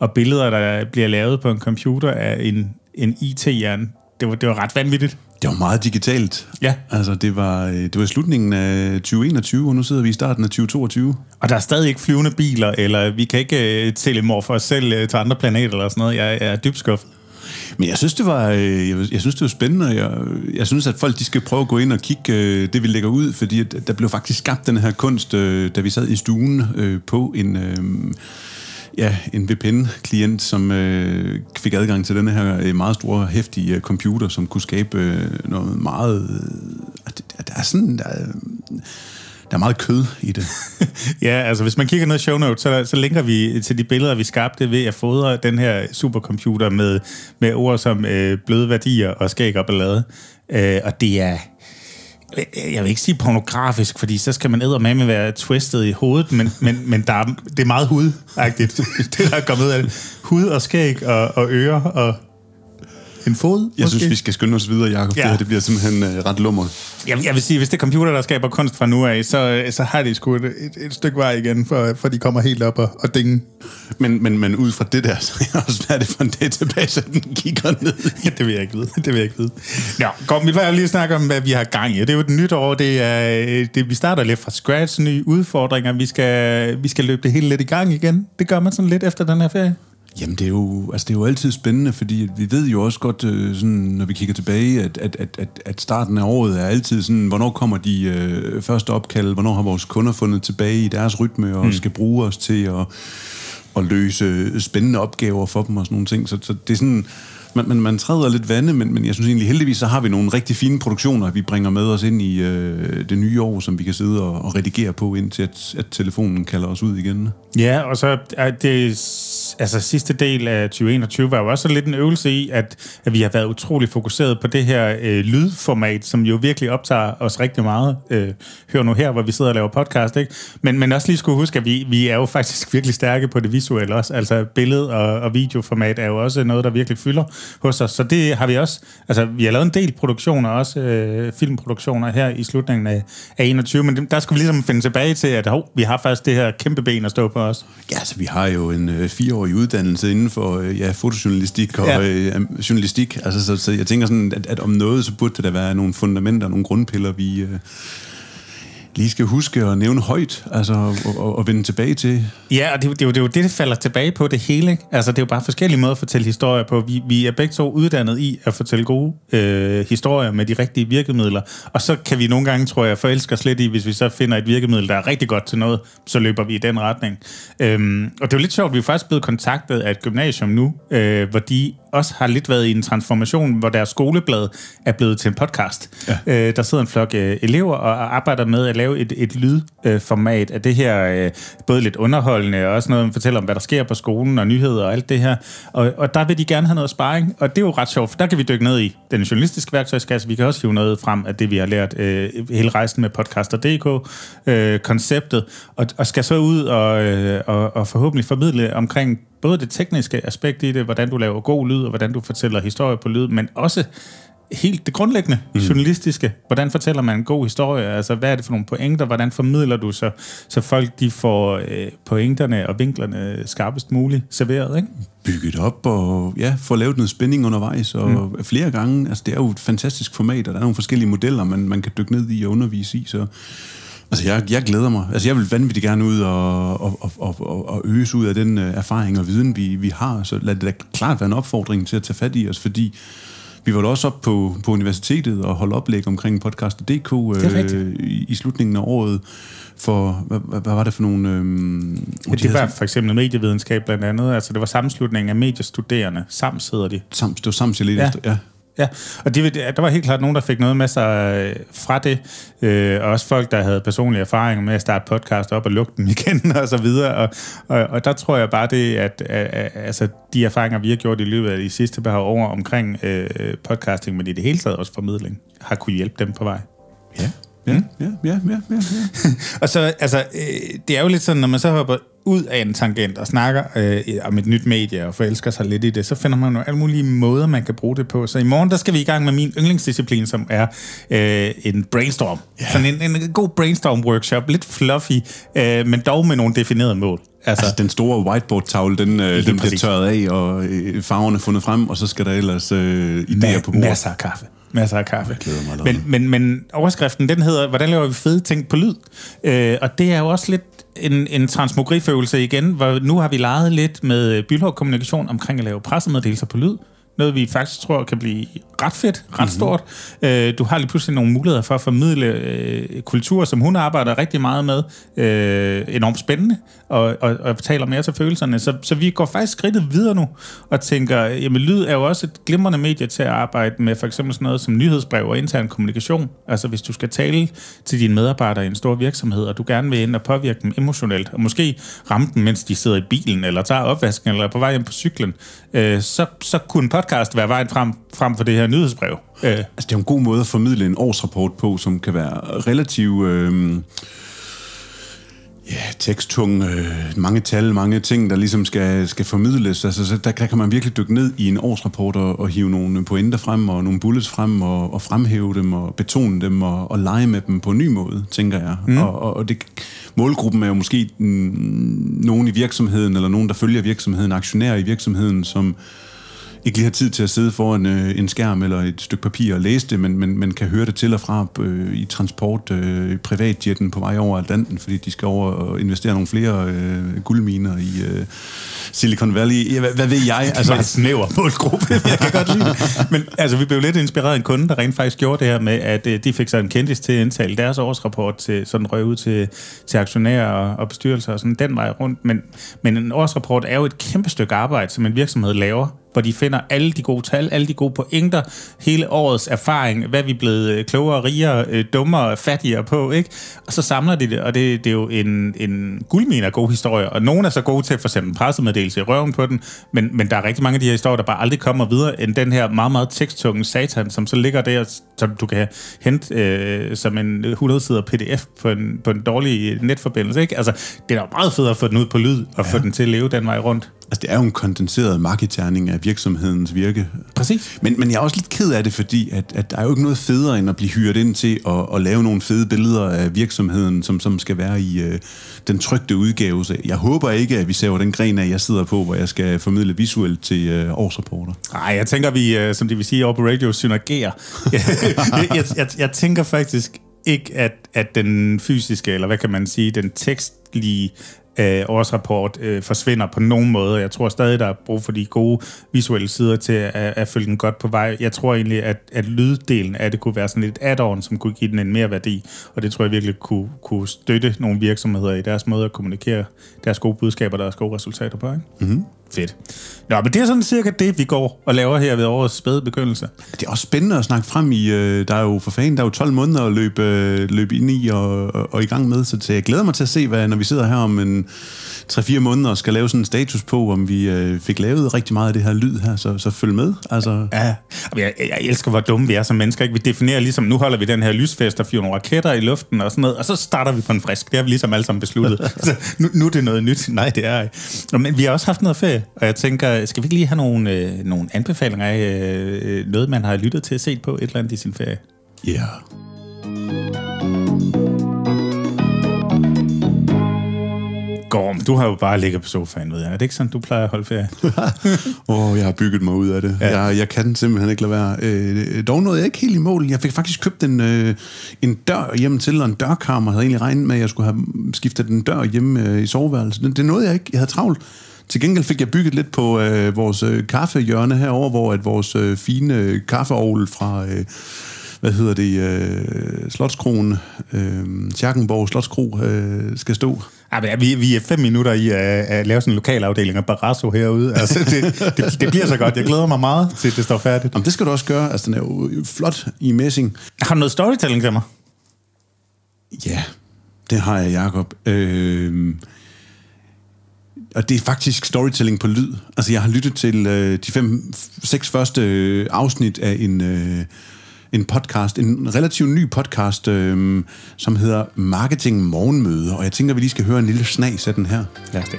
og billeder, der bliver lavet på en computer af en en IT-hjerne. Det var, det var ret vanvittigt. Det var meget digitalt. Ja. Altså, det var, øh, det var i slutningen af 2021, og nu sidder vi i starten af 2022. Og der er stadig ikke flyvende biler, eller vi kan ikke uh, telemorfe os selv uh, til andre planeter eller sådan noget. Jeg, jeg er dybt skuffet. Men jeg synes, det var, jeg, jeg synes, det var spændende. Jeg, jeg synes, at folk de skal prøve at gå ind og kigge uh, det, vi lægger ud, fordi der blev faktisk skabt den her kunst, uh, da vi sad i stuen uh, på en... Uh, ja, en VPN-klient, som øh, fik adgang til den her øh, meget store, hæftige øh, computer, som kunne skabe øh, noget meget... Øh, der er sådan... Der der er meget kød i det. ja, altså hvis man kigger ned i show notes, så, så linker vi til de billeder, vi skabte ved at fodre den her supercomputer med, med ord som øh, bløde værdier og skæg og ballade. Øh, og det er, Øh, jeg vil ikke sige pornografisk, fordi så skal man med være twistet i hovedet, men, men, men der er, det er meget hudagtigt, det der er kommet ud af det. Hud og skæg og, og ører og en fod, Jeg måske? synes, vi skal skynde os videre, Jacob. Ja. Det her det bliver simpelthen uh, ret lummer. Jeg, jeg vil sige, hvis det er computer, der skaber kunst fra nu af, så, så har de sgu et, et, et stykke vej igen, for, for de kommer helt op og, og dinge. Men, men, men ud fra det der, så er også, hvad er det for en database, den kigger ned ja, det vil jeg ikke vide. Det vil jeg ikke vide. Ja, kom, vi vil lige snakke om, hvad vi har gang i. Det er jo et nyt år. Det er, det, vi starter lidt fra scratch, nye udfordringer. Vi skal, vi skal løbe det hele lidt i gang igen. Det gør man sådan lidt efter den her ferie. Jamen, det er, jo, altså, det er jo altid spændende, fordi vi ved jo også godt, øh, sådan, når vi kigger tilbage, at, at, at, at, at starten af året er altid sådan, hvornår kommer de øh, første opkald, hvornår har vores kunder fundet tilbage i deres rytme, og mm. skal bruge os til at, at løse spændende opgaver for dem og sådan nogle ting. Så, så det er sådan man, man, man træder lidt vande, men, men jeg synes egentlig heldigvis, så har vi nogle rigtig fine produktioner, vi bringer med os ind i øh, det nye år, som vi kan sidde og, og redigere på, indtil at, at telefonen kalder os ud igen. Ja, og så er det, altså sidste del af 2021 var jo også lidt en øvelse i, at, at vi har været utrolig fokuseret på det her øh, lydformat, som jo virkelig optager os rigtig meget. Øh, hør nu her, hvor vi sidder og laver podcast, ikke? Men, men også lige skulle huske, at vi, vi er jo faktisk virkelig stærke på det visuelle også. Altså billed- og, og videoformat er jo også noget, der virkelig fylder hos os. Så det har vi også, altså vi har lavet en del produktioner, også øh, filmproduktioner her i slutningen af, af 21, men der skal vi ligesom finde tilbage til, at hov, vi har faktisk det her kæmpe ben at stå på os. Ja, altså vi har jo en øh, fireårig uddannelse inden for øh, ja, fotojournalistik og ja. øh, journalistik, altså så, så jeg tænker sådan, at, at om noget, så burde det da være nogle fundamenter, nogle grundpiller, vi... Øh, lige skal huske at nævne højt, altså og, og, og vende tilbage til. Ja, og det, det, det er jo det, det falder tilbage på det hele. Ikke? Altså det er jo bare forskellige måder at fortælle historier på. Vi, vi er begge to uddannet i at fortælle gode øh, historier med de rigtige virkemidler, og så kan vi nogle gange, tror jeg, forelske os lidt i, hvis vi så finder et virkemiddel, der er rigtig godt til noget, så løber vi i den retning. Øhm, og det er jo lidt sjovt, vi er faktisk blevet kontaktet af et gymnasium nu, øh, hvor de også har lidt været i en transformation, hvor deres skoleblad er blevet til en podcast. Ja. Øh, der sidder en flok øh, elever og arbejder med at lave et, et lydformat øh, af det her, øh, både lidt underholdende og også noget, man fortæller om, hvad der sker på skolen og nyheder og alt det her. Og, og der vil de gerne have noget sparring, og det er jo ret sjovt, for der kan vi dykke ned i den journalistiske værktøjskasse. Vi kan også hive noget frem af det, vi har lært øh, hele rejsen med podcaster.dk, øh, konceptet, og, og skal så ud og, øh, og, og forhåbentlig formidle omkring både det tekniske aspekt i det, hvordan du laver god lyd, og hvordan du fortæller historie på lyd, men også helt det grundlæggende mm. journalistiske. Hvordan fortæller man en god historie? Altså, hvad er det for nogle pointer? Hvordan formidler du så, så folk de får øh, pointerne og vinklerne skarpest muligt serveret? Ikke? Bygget op og ja, få lavet noget spænding undervejs og mm. flere gange. Altså, det er jo et fantastisk format, og der er nogle forskellige modeller, man, man kan dykke ned i og undervise i, så Altså, jeg, jeg glæder mig. Altså, jeg vil vanvittigt gerne ud og, og, og, og, og øges ud af den uh, erfaring og viden, vi, vi har. Så lad det da klart være en opfordring til at tage fat i os, fordi vi var da også op på, på universitetet og holde oplæg omkring podcast.dk øh, i, i slutningen af året. For, hvad, hvad var det for nogle... Øh, ja, det var for eksempel medievidenskab blandt andet. Altså, det var sammenslutningen af mediestuderende. Sams hedder de. Sams, det var Sams, jeg ja. efter. Ja. Ja, og de, der var helt klart nogen, der fik noget med sig øh, fra det. Øh, og også folk, der havde personlige erfaringer med at starte podcast op og lukke dem igen og så videre. Og, og, og der tror jeg bare det, at, at, at altså, de erfaringer, vi har gjort i løbet af de sidste par år omkring øh, podcasting, men i det hele taget også formidling, har kunne hjælpe dem på vej. Ja. Ja, mm. ja, ja, ja, ja, ja. og så, altså, øh, det er jo lidt sådan, når man så hopper ud af en tangent og snakker øh, om et nyt medie og forelsker sig lidt i det, så finder man jo alle mulige måder, man kan bruge det på. Så i morgen, der skal vi i gang med min yndlingsdisciplin, som er øh, en brainstorm. Yeah. Sådan en, en god brainstorm-workshop, lidt fluffy, øh, men dog med nogle definerede mål. Altså, altså den store whiteboard-tavle, den, øh, den bliver tørret af, og øh, farverne fundet frem, og så skal der ellers øh, idéer Ma- på bordet. Masser af kaffe. Masser af kaffe. Mig men, men, men overskriften, den hedder, hvordan laver vi fede ting på lyd? Øh, og det er jo også lidt en, en transmogrifølelse igen, hvor nu har vi leget lidt med Bylhov Kommunikation omkring at lave pressemeddelelser på lyd. Noget, vi faktisk tror kan blive ret fedt, ret mm-hmm. stort. Øh, du har lige pludselig nogle muligheder for at formidle øh, kultur, som hun arbejder rigtig meget med. Øh, enormt spændende, og, og, og taler mere til følelserne. Så, så vi går faktisk skridtet videre nu, og tænker, jamen lyd er jo også et glimrende medie til at arbejde med for eksempel sådan noget som nyhedsbrev og intern kommunikation. Altså hvis du skal tale til dine medarbejdere i en stor virksomhed, og du gerne vil ind og påvirke dem emotionelt, og måske ramme dem, mens de sidder i bilen, eller tager opvasken, eller er på vej hjem på cyklen, øh, så, så kunne en podcast være vejen frem, frem for det her nyhedsbrev. Øh. Altså, det er en god måde at formidle en årsrapport på, som kan være relativt... Øh, ja, teksttung, øh, mange tal, mange ting, der ligesom skal, skal formidles. Altså, så der, der kan man virkelig dykke ned i en årsrapport og, og hive nogle pointer frem, og nogle bullets frem, og, og fremhæve dem, og betone dem, og, og lege med dem på en ny måde, tænker jeg. Mm. Og, og, og det, målgruppen er jo måske mm, nogen i virksomheden, eller nogen, der følger virksomheden, aktionærer i virksomheden, som ikke lige har tid til at sidde foran øh, en skærm eller et stykke papir og læse det, men, men, men kan høre det til og fra øh, i transport, øh, privatjetten på vej over Atlanten, fordi de skal over og investere nogle flere øh, guldminer i øh, Silicon Valley. Ja, hvad, hvad ved jeg? Altså, det er snæver målgruppe, jeg kan godt lide det. Men altså, vi blev lidt inspireret af en kunde, der rent faktisk gjorde det her med, at øh, de fik så en kendtis til at indtale deres årsrapport til sådan røg ud til, til aktionærer og, og bestyrelser og sådan den vej rundt. Men, men en årsrapport er jo et kæmpe stykke arbejde, som en virksomhed laver hvor de finder alle de gode tal, alle de gode pointer, hele årets erfaring, hvad vi er blevet øh, klogere, rigere, øh, dummere, fattigere på, ikke? Og så samler de det, og det, det er jo en, en guldmine af gode historier, og nogle er så gode til sendt en pressemeddelelse i røven på den, men, men der er rigtig mange af de her historier, der bare aldrig kommer videre end den her meget, meget teksttunge satan, som så ligger der, som du kan hente øh, som en 100-sider pdf på en, på en dårlig netforbindelse, ikke? Altså, det er da meget fedt at få den ud på lyd, og ja. få den til at leve den vej rundt. Altså, det er jo en kondenseret markedterning af virksomhedens virke. Præcis. Men, men jeg er også lidt ked af det, fordi at, at der er jo ikke noget federe, end at blive hyret ind til at, at lave nogle fede billeder af virksomheden, som, som skal være i øh, den trygte udgave. Så jeg håber ikke, at vi ser den gren af, jeg sidder på, hvor jeg skal formidle visuelt til øh, årsrapporter. Nej, jeg tænker, vi, øh, som det vil sige over på radio, synergerer. jeg, jeg, jeg tænker faktisk ikke, at, at den fysiske, eller hvad kan man sige, den tekstlige øh, årsrapport øh, forsvinder på nogen måde. Jeg tror stadig, der er brug for de gode visuelle sider til at, at følge den godt på vej. Jeg tror egentlig, at, at lyddelen af det kunne være sådan lidt add-on, som kunne give den en mere værdi, og det tror jeg virkelig kunne, kunne støtte nogle virksomheder i deres måde at kommunikere deres gode budskaber og deres gode resultater på. Ikke? Mm-hmm. Fedt. Nå, men det er sådan cirka det, vi går og laver her ved årets spæde begyndelse. Det er også spændende at snakke frem i, øh, der er jo for fanden, der er jo 12 måneder at løbe, øh, løbe ind i og, og, og i gang med, så jeg glæder mig til at se, hvad, når vi sidder her om en 3-4 måneder og skal lave sådan en status på, om vi øh, fik lavet rigtig meget af det her lyd her, så, så følg med. Altså. Ja, jeg, jeg elsker, hvor dumme vi er som mennesker. Ikke? Vi definerer ligesom, nu holder vi den her lysfest og fyrer nogle raketter i luften og sådan noget, og så starter vi på en frisk. Det har vi ligesom alle sammen besluttet. altså, nu, nu er det noget nyt. Nej, det er ikke. Men vi har også haft noget ferie, og jeg tænker, skal vi ikke lige have nogle, øh, nogle anbefalinger af øh, noget, man har lyttet til at se på et eller andet i sin ferie? Ja. Yeah. Gorm, du har jo bare ligget på sofaen, ved jeg. Er det ikke sådan, du plejer at holde ferie? Åh, oh, jeg har bygget mig ud af det. Ja. Jeg, jeg kan simpelthen ikke lade være. Øh, dog nåede jeg ikke helt i mål. Jeg fik faktisk købt en, øh, en dør hjem til, og en dørkammer. Jeg havde egentlig regnet med, at jeg skulle have skiftet den dør hjemme øh, i soveværelset. Det, det nåede jeg ikke. Jeg havde travlt. Til gengæld fik jeg bygget lidt på øh, vores øh, kaffehjørne herover, hvor at vores øh, fine øh, kaffeovl fra... Øh, hvad hedder det, øh, Slotskronen, øh, Scherkenborg Slotskro øh, skal stå. Ja, vi, vi er fem minutter i at, at lave sådan en lokalafdeling af Barrasso herude. Altså, det, det, det bliver så godt. Jeg glæder mig meget til, at det står færdigt. Jamen, det skal du også gøre. Altså, den er jo flot i messing. Har du noget storytelling til mig? Ja, det har jeg, Jacob. Øh, og det er faktisk storytelling på lyd. Altså, jeg har lyttet til øh, de fem, seks første øh, afsnit af en... Øh, en podcast, en relativt ny podcast, øh, som hedder Marketing Morgenmøde, og jeg tænker, vi lige skal høre en lille snas af den her. Lad os det.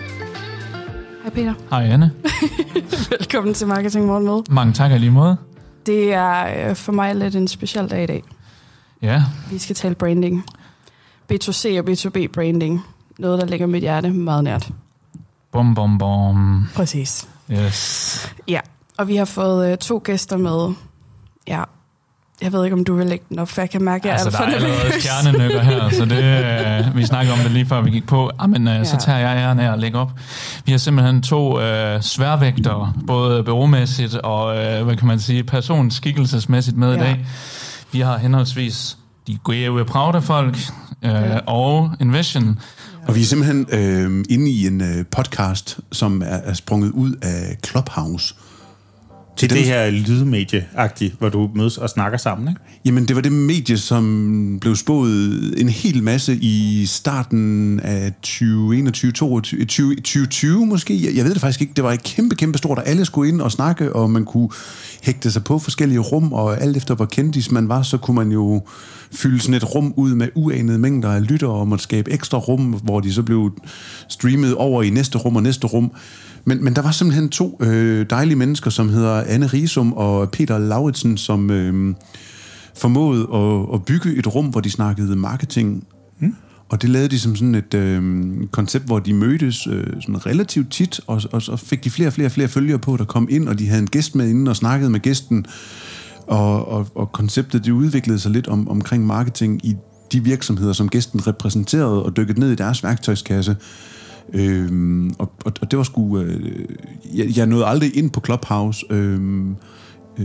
Hej Peter. Hej Anne. Velkommen til Marketing Morgenmøde. Mange tak lige måde. Det er øh, for mig lidt en speciel dag i dag. Ja. Vi skal tale branding. B2C og B2B branding. Noget, der ligger mit hjerte meget nært. Bom, bom, bom. Præcis. Yes. Ja, og vi har fået uh, to gæster med. Ja, jeg ved ikke, om du vil lægge den op, for jeg kan mærke, at altså, jeg er allerede stjernenykker her, så det, øh, vi snakkede om det lige før vi gik på. Jamen, øh, ja. så tager jeg æren af at lægge op. Vi har simpelthen to øh, sværvægtere, både bureaumæssigt og, øh, hvad kan man sige, personskikkelsesmæssigt med ja. i dag. Vi har henholdsvis de gode Pravda-folk øh, ja. og Envision. Og vi er simpelthen øh, inde i en øh, podcast, som er, er sprunget ud af Clubhouse. Til det, det her lydmedie-agtigt, hvor du mødes og snakker sammen, ikke? Jamen, det var det medie, som blev spået en hel masse i starten af 2021, 2020, 2020 måske. Jeg, jeg ved det faktisk ikke. Det var et kæmpe, kæmpe stort, og alle skulle ind og snakke, og man kunne hægte sig på forskellige rum, og alt efter hvor kendtis man var, så kunne man jo fylde sådan et rum ud med uanede mængder af lyttere, og måtte skabe ekstra rum, hvor de så blev streamet over i næste rum og næste rum. Men, men der var simpelthen to øh, dejlige mennesker, som hedder Anne Risum og Peter Lauritsen, som øh, formåede at, at bygge et rum, hvor de snakkede marketing. Mm. Og det lavede de som sådan et øh, koncept, hvor de mødtes øh, sådan relativt tit, og, og så fik de flere og flere og flere følgere på, der kom ind, og de havde en gæst med inden og snakkede med gæsten. Og, og, og konceptet det udviklede sig lidt om, omkring marketing i de virksomheder, som gæsten repræsenterede, og dykkede ned i deres værktøjskasse. Øhm, og, og, og det var sgu... Øh, jeg, jeg nåede aldrig ind på Clubhouse. Øh,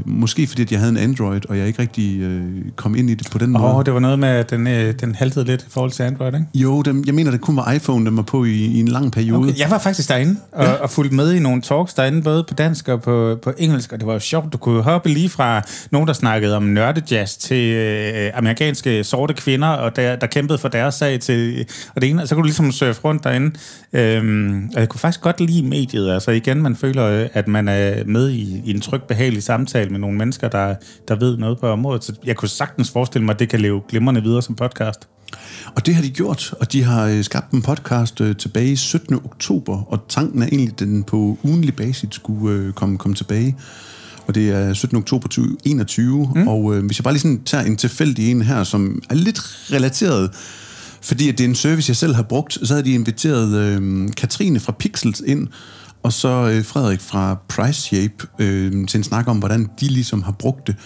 måske fordi, at jeg havde en Android, og jeg ikke rigtig øh, kom ind i det på den måde. Åh, oh, det var noget med, at den, øh, den haltede lidt i forhold til Android, ikke? Jo, den, jeg mener, det kun var iPhone, den var på i, i en lang periode. Okay. Jeg var faktisk derinde og, ja. og fulgte med i nogle talks derinde, både på dansk og på, på engelsk, og det var jo sjovt. Du kunne hoppe lige fra nogen, der snakkede om nørdejazz til øh, amerikanske sorte kvinder, og der, der kæmpede for deres sag til og det ene, og så kunne du ligesom surfe rundt derinde. Øhm, og jeg kunne faktisk godt lide mediet. Altså igen, man føler, at man er med i, i en tryg, behagelig samtale samtale med nogle mennesker, der, der ved noget på området. Så jeg kunne sagtens forestille mig, at det kan leve glimrende videre som podcast. Og det har de gjort, og de har øh, skabt en podcast øh, tilbage i 17. oktober, og tanken er egentlig, at den på ugenlig basis skulle øh, komme, komme tilbage. Og det er 17. oktober 2021, mm. og øh, hvis jeg bare lige sådan tager en tilfældig en her, som er lidt relateret, fordi at det er en service, jeg selv har brugt, så havde de inviteret øh, Katrine fra Pixels ind, og så øh, Frederik fra Price Shape øh, til en snak om, hvordan de ligesom har brugt det.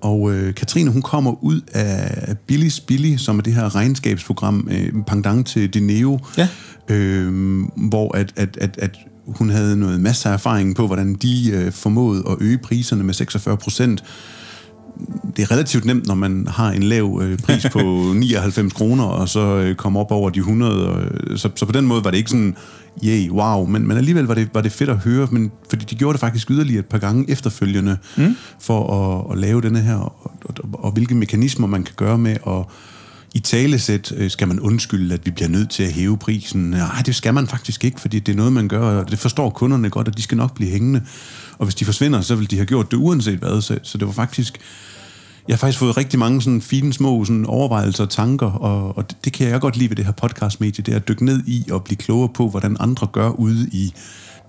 Og øh, Katrine, hun kommer ud af Billy's Billy, som er det her regnskabsprogram, øh, pendant til Dineo, ja. øh, hvor at, at, at, at hun havde noget masser af erfaring på, hvordan de øh, formåede at øge priserne med 46 procent. Det er relativt nemt, når man har en lav øh, pris på 99 kroner, og så øh, kommer op over de 100. Og, øh, så, så på den måde var det ikke sådan yay, wow, men, men alligevel var det, var det fedt at høre, men, fordi de gjorde det faktisk yderligere et par gange efterfølgende, mm. for at, at lave denne her, og, og, og, og hvilke mekanismer man kan gøre med at i talesæt øh, skal man undskylde, at vi bliver nødt til at hæve prisen. Nej, det skal man faktisk ikke, fordi det er noget, man gør, og det forstår kunderne godt, at de skal nok blive hængende. Og hvis de forsvinder, så vil de have gjort det uanset hvad. Så, så det var faktisk jeg har faktisk fået rigtig mange sådan fine små sådan overvejelser og tanker, og, og det, det kan jeg godt lide ved det her podcastmedie, det er at dykke ned i og blive klogere på, hvordan andre gør ude i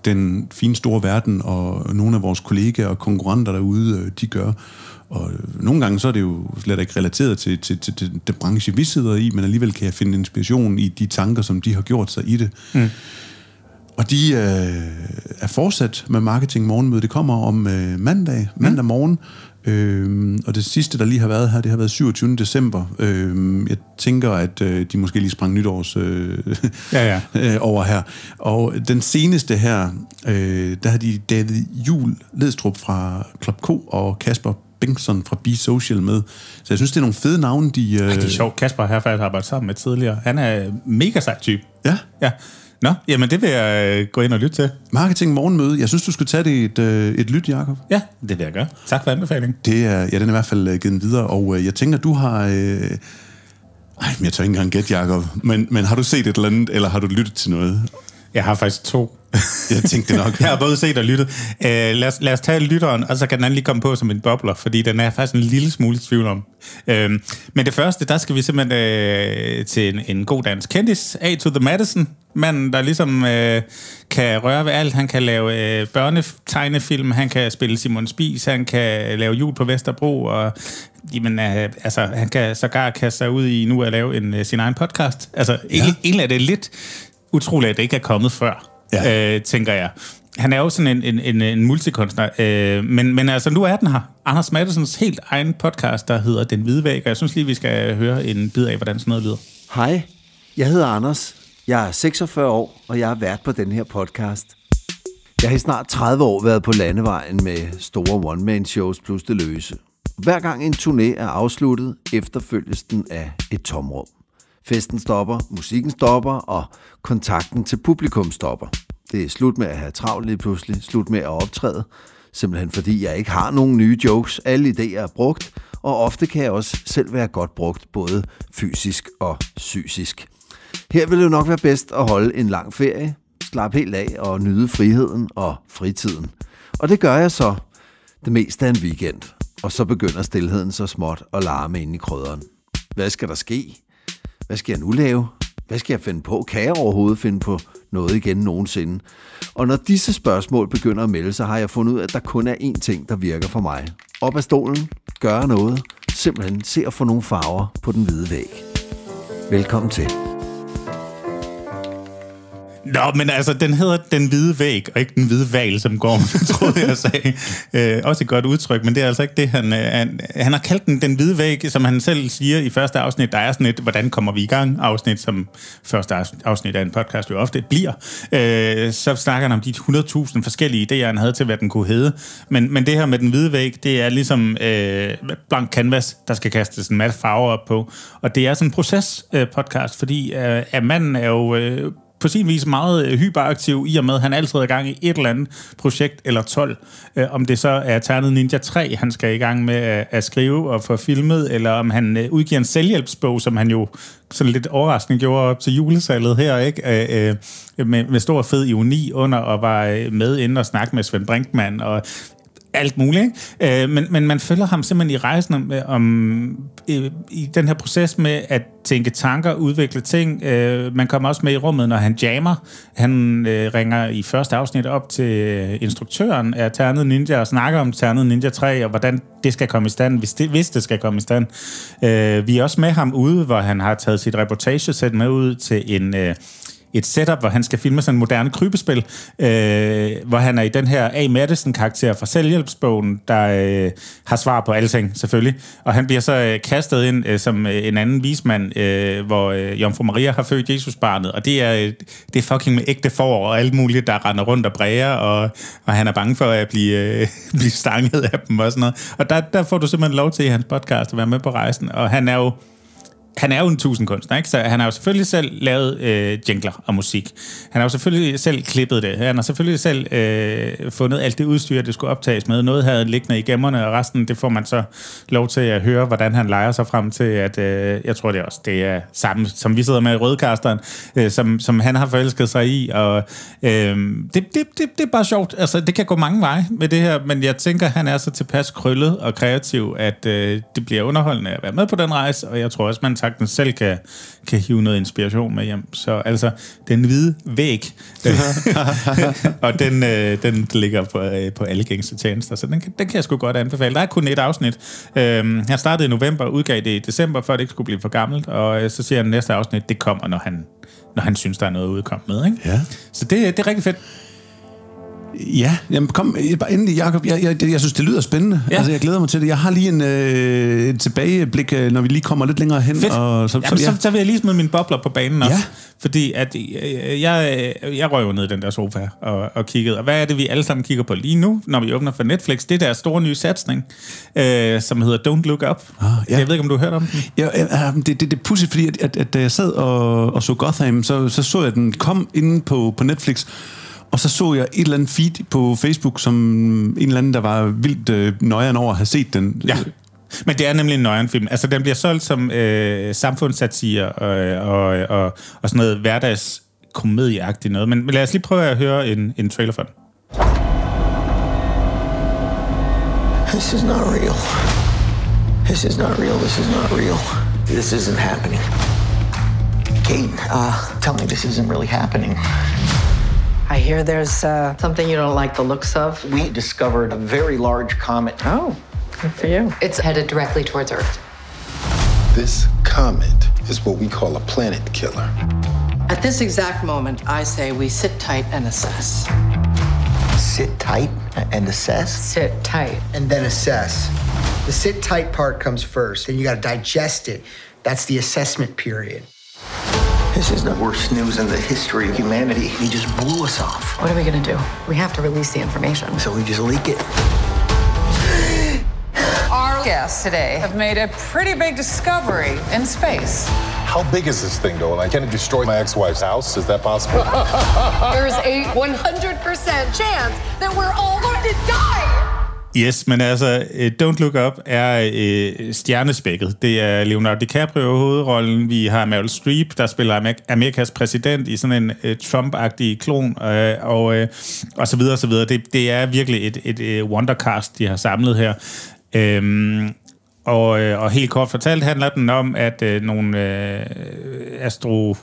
den fine store verden, og nogle af vores kollegaer og konkurrenter derude, øh, de gør. Og nogle gange så er det jo slet ikke relateret til, til, til, til den branche, vi sidder i, men alligevel kan jeg finde inspiration i de tanker, som de har gjort sig i det. Mm. Og de øh, er fortsat med Marketing Morgenmøde. Det kommer om øh, mandag, mandag morgen. Øh, og det sidste, der lige har været her, det har været 27. december. Øh, jeg tænker, at øh, de måske lige sprang nytårs øh, ja, ja. øh, over her. Og den seneste her, øh, der har de David Jul Ledstrup fra Club K og Kasper Bengtsson fra Be Social med. Så jeg synes, det er nogle fede navne, de... Øh... Ej, det er sjovt. Kasper har faktisk arbejdet sammen med tidligere. Han er mega sej type. Ja? Ja. Nå, jamen det vil jeg øh, gå ind og lytte til. Marketing Morgenmøde. Jeg synes, du skulle tage det et, øh, et lyt, Jacob. Ja, det vil jeg gøre. Tak for anbefalingen. Det er, ja, den er i hvert fald øh, givet videre, og jeg tænker, du har... Øh... Ej, men jeg tør ikke engang gætte, Jacob. Men, men har du set et eller andet, eller har du lyttet til noget? Jeg har faktisk to. jeg tænkte det nok. jeg har både set og lyttet. Uh, lad, os, lad os tage lytteren, og så kan den anden lige komme på som en bobler, fordi den er faktisk en lille smule i tvivl om. Uh, men det første, der skal vi simpelthen uh, til en, en god dansk kendis, A to the Madison, manden, der ligesom uh, kan røre ved alt. Han kan lave uh, børnetegnefilm, han kan spille Simon Spies, han kan lave jul på Vesterbro, og jamen, uh, altså, han kan sågar kaste sig ud i nu at lave en, uh, sin egen podcast. Altså, ja. egentlig er det lidt utroligt, at det ikke er kommet før, ja. øh, tænker jeg. Han er jo sådan en, en, en, en multikunstner, øh, men, men altså nu er den her. Anders Mattesens helt egen podcast, der hedder Den Hvide Væg, og jeg synes lige, vi skal høre en bid af, hvordan sådan noget lyder. Hej, jeg hedder Anders. Jeg er 46 år, og jeg har været på den her podcast. Jeg har i snart 30 år været på landevejen med store one-man-shows plus det løse. Hver gang en turné er afsluttet, efterfølges den af et tomrum. Festen stopper, musikken stopper, og kontakten til publikum stopper. Det er slut med at have travlt lige pludselig, slut med at optræde, simpelthen fordi jeg ikke har nogen nye jokes. Alle idéer er brugt, og ofte kan jeg også selv være godt brugt, både fysisk og psykisk. Her vil det nok være bedst at holde en lang ferie, slappe helt af og nyde friheden og fritiden. Og det gør jeg så det meste af en weekend, og så begynder stillheden så småt at larme ind i krydderen. Hvad skal der ske? Hvad skal jeg nu lave? Hvad skal jeg finde på? Kan jeg overhovedet finde på noget igen nogensinde? Og når disse spørgsmål begynder at melde sig, har jeg fundet ud af, at der kun er én ting, der virker for mig. Op af stolen, gøre noget, simpelthen se at få nogle farver på den hvide væg. Velkommen til. Nå, men altså, den hedder Den Hvide Væg, og ikke Den Hvide Val, som går, troede jeg sagde. Øh, også et godt udtryk, men det er altså ikke det, han... Øh, han, han har kaldt den Den Hvide Væg, som han selv siger i første afsnit. Der er sådan et, hvordan kommer vi i gang afsnit, som første afsnit af en podcast jo ofte bliver. Øh, så snakker han om de 100.000 forskellige idéer, han havde til, hvad den kunne hedde. Men, men det her med Den Hvide Væg, det er ligesom øh, blank canvas, der skal kastes en masse farver op på. Og det er sådan en proces-podcast, øh, fordi øh, at manden er jo... Øh, på sin vis meget øh, hyperaktiv, i og med, at han altid er i gang i et eller andet projekt eller 12. Øh, om det så er Ternet Ninja 3, han skal i gang med at, at skrive og få filmet, eller om han øh, udgiver en selvhjælpsbog, som han jo sådan lidt overraskende gjorde op til julesalget her, ikke? Øh, øh, med, med stor fed ironi under, og var øh, med inde og snakke med Svend Brinkmann, og alt muligt. Ikke? Øh, men, men man følger ham simpelthen i rejsen om, øh, om i, i den her proces med at tænke tanker, udvikle ting. Øh, man kommer også med i rummet, når han jammer. Han øh, ringer i første afsnit op til øh, instruktøren af Ternet Ninja og snakker om Ternet Ninja 3 og hvordan det skal komme i stand, hvis det, hvis det skal komme i stand. Øh, vi er også med ham ude, hvor han har taget sit reportagesæt med ud til en... Øh, et setup, hvor han skal filme sådan en moderne krybespil, øh, hvor han er i den her A. Madison-karakter fra selvhjælpsbogen, der øh, har svar på alting, selvfølgelig. Og han bliver så øh, kastet ind øh, som øh, en anden vismand, øh, hvor øh, Jomfru Maria har født Jesusbarnet, og det er, øh, det er fucking med ægte for og alt muligt, der render rundt og bræger, og, og han er bange for at blive, øh, blive stanget af dem og sådan noget. Og der, der får du simpelthen lov til i hans podcast at være med på rejsen, og han er jo han er jo en tusindkunstner, ikke? Så han har jo selvfølgelig selv lavet øh, jingler og musik. Han har jo selvfølgelig selv klippet det. Han har selvfølgelig selv øh, fundet alt det udstyr, det skulle optages med. Noget havde liggende i gemmerne, og resten, det får man så lov til at høre, hvordan han leger sig frem til, at øh, jeg tror det er også, det er samme, som vi sidder med i Rødkasteren, øh, som, som han har forelsket sig i, og øh, det, det, det, det er bare sjovt. Altså, det kan gå mange veje med det her, men jeg tænker, han er så tilpas krøllet og kreativ, at øh, det bliver underholdende at være med på den rejse, og jeg tror også, man tager sagtens selv kan, kan hive noget inspiration med hjem. Så altså, den hvide væg, og den, øh, den ligger på, øh, på alle gængse tjenester, så den, den kan jeg sgu godt anbefale. Der er kun et afsnit. Øh, jeg startede i november, udgav det i december, før det ikke skulle blive for gammelt, og øh, så siger jeg, at næste afsnit, det kommer, når han, når han synes, der er noget udkommet med. Ikke? Ja. Så det, det er rigtig fedt. Ja, jamen kom bare endelig, Jacob. Jeg, jeg, jeg, jeg synes, det lyder spændende. Ja. Altså, jeg glæder mig til det. Jeg har lige en øh, et tilbageblik, øh, når vi lige kommer lidt længere hen. Fedt. Og, så, jamen, så, ja. så, så vil jeg lige smide mine bobler på banen også. Ja. Fordi at, øh, jeg, jeg røg jo ned i den der sofa og, og kiggede. Og hvad er det, vi alle sammen kigger på lige nu, når vi åbner for Netflix? Det der store nye satsning, øh, som hedder Don't Look Up. Ah, ja. Jeg ved ikke, om du har hørt om den? Ja, ja det, det, det er pudsigt, fordi at, at, at, da jeg sad og, og så Gotham, så, så så jeg den kom inde på, på Netflix, og så så jeg et eller andet feed på Facebook, som en eller anden, der var vildt øh, nøjeren over at have set den. Ja. Men det er nemlig en nøjeren film. Altså, den bliver solgt som øh, samfundssatire og, og, og, og sådan noget hverdagskomedieagtigt noget. Men, men lad os lige prøve at høre en, en trailer for den. This is not real. This is not real. This is not real. This isn't happening. Kate, uh, tell me this isn't really happening. I hear there's uh, something you don't like the looks of. We discovered a very large comet. Oh, good for you. It's headed directly towards Earth. This comet is what we call a planet killer. At this exact moment, I say we sit tight and assess. Sit tight and assess? Sit tight. And then assess. The sit tight part comes first, then you got to digest it. That's the assessment period. This is the worst news in the history of humanity. He just blew us off. What are we gonna do? We have to release the information. So we just leak it. Our guests today have made a pretty big discovery in space. How big is this thing, though? Like, can it destroy my ex-wife's house? Is that possible? There's a 100% chance that we're all going to die. Yes, men altså, øh, Don't Look Up er øh, stjernespækket. Det er Leonardo DiCaprio hovedrollen. Vi har Meryl Streep, der spiller Amerikas præsident i sådan en øh, Trump-agtig klon, øh, og, øh, og så videre, og så videre. Det, det er virkelig et, et uh, wondercast, de har samlet her. Øhm, og, øh, og helt kort fortalt handler den om, at øh, nogle øh, astro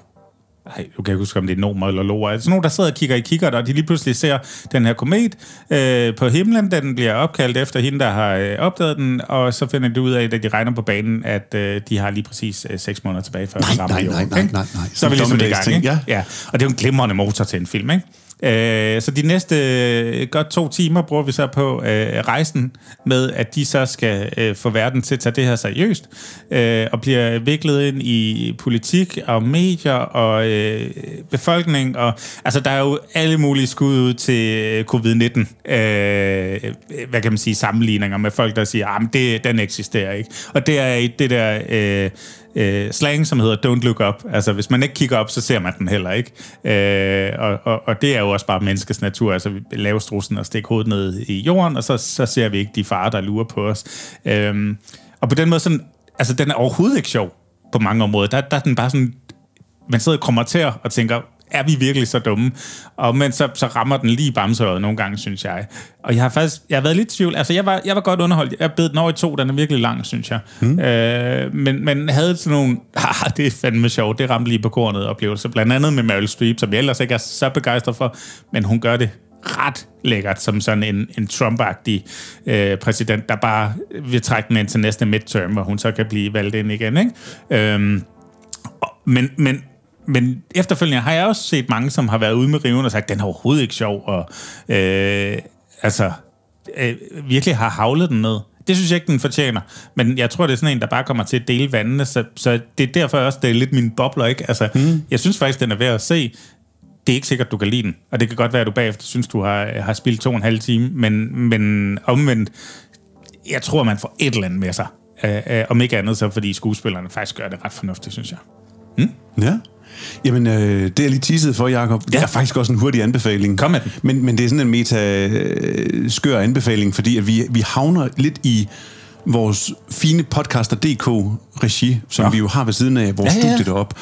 ej, du kan ikke huske, om det er nomer eller loer. Altså nogen, der sidder og kigger i kikkert, og de lige pludselig ser den her komet øh, på himlen. Den bliver opkaldt efter hende, der har øh, opdaget den, og så finder de ud af, at de regner på banen, at øh, de har lige præcis øh, seks måneder tilbage før nej, nej, nej, nej, nej, nej. Så er vi ligesom i gang, ikke? Ja. ja. Og det er jo en glimrende motor til en film, ikke? Øh, så de næste øh, godt to timer bruger vi så på øh, rejsen med, at de så skal øh, få verden til at tage det her seriøst, øh, og bliver viklet ind i politik og medier og øh, befolkning. Og, altså, der er jo alle mulige skud ud til øh, covid-19, øh, hvad kan man sige, sammenligninger med folk, der siger, ah, at det, den eksisterer ikke. Og det er det der... Øh, øh, slang, som hedder Don't Look Up. Altså, hvis man ikke kigger op, så ser man den heller ikke. Øh, og, og, og det er jo også bare menneskets natur. Altså, vi laver strussen og stikker hovedet ned i jorden, og så, så ser vi ikke de farer, der lurer på os. Øh, og på den måde, sådan, altså, den er overhovedet ikke sjov på mange områder. Der, der er den bare sådan, man sidder og kommer til og tænker, er vi virkelig så dumme? Og men så, så rammer den lige bamsøret nogle gange, synes jeg. Og jeg har faktisk, jeg har været lidt i tvivl. Altså, jeg var, jeg var godt underholdt. Jeg bed den over i to, den er virkelig lang, synes jeg. Mm. Øh, men, men havde sådan nogle, ah, det er fandme sjovt, det ramte lige på kornet oplevelse. Blandt andet med Meryl Streep, som jeg ellers ikke er så begejstret for, men hun gør det ret lækkert som sådan en, en Trump-agtig øh, præsident, der bare vil trække den ind til næste midterm, hvor hun så kan blive valgt ind igen. Ikke? Øhm, men, men men efterfølgende har jeg også set mange, som har været ude med riven og sagt, den er overhovedet ikke sjov, og øh, altså øh, virkelig har havlet den ned. Det synes jeg ikke, den fortjener. Men jeg tror, det er sådan en, der bare kommer til at dele vandene, så, så det er derfor også, det er lidt min bobler, ikke? Altså, mm. jeg synes faktisk, den er værd at se. Det er ikke sikkert, du kan lide den. Og det kan godt være, at du bagefter synes, du har, har spillet to og en halv time, men, men omvendt, jeg tror, man får et eller andet med sig. Øh, øh, om ikke andet, så fordi skuespillerne faktisk gør det ret fornuftigt, synes jeg. Mm? Ja. Jamen, øh, det er lige teaset for, Jacob. Ja. Det er faktisk også en hurtig anbefaling. Kom med den. Men, men det er sådan en meta-skør anbefaling, fordi at vi, vi havner lidt i vores fine podcaster.dk-regi, som ja. vi jo har ved siden af vores ja, ja. studie deroppe.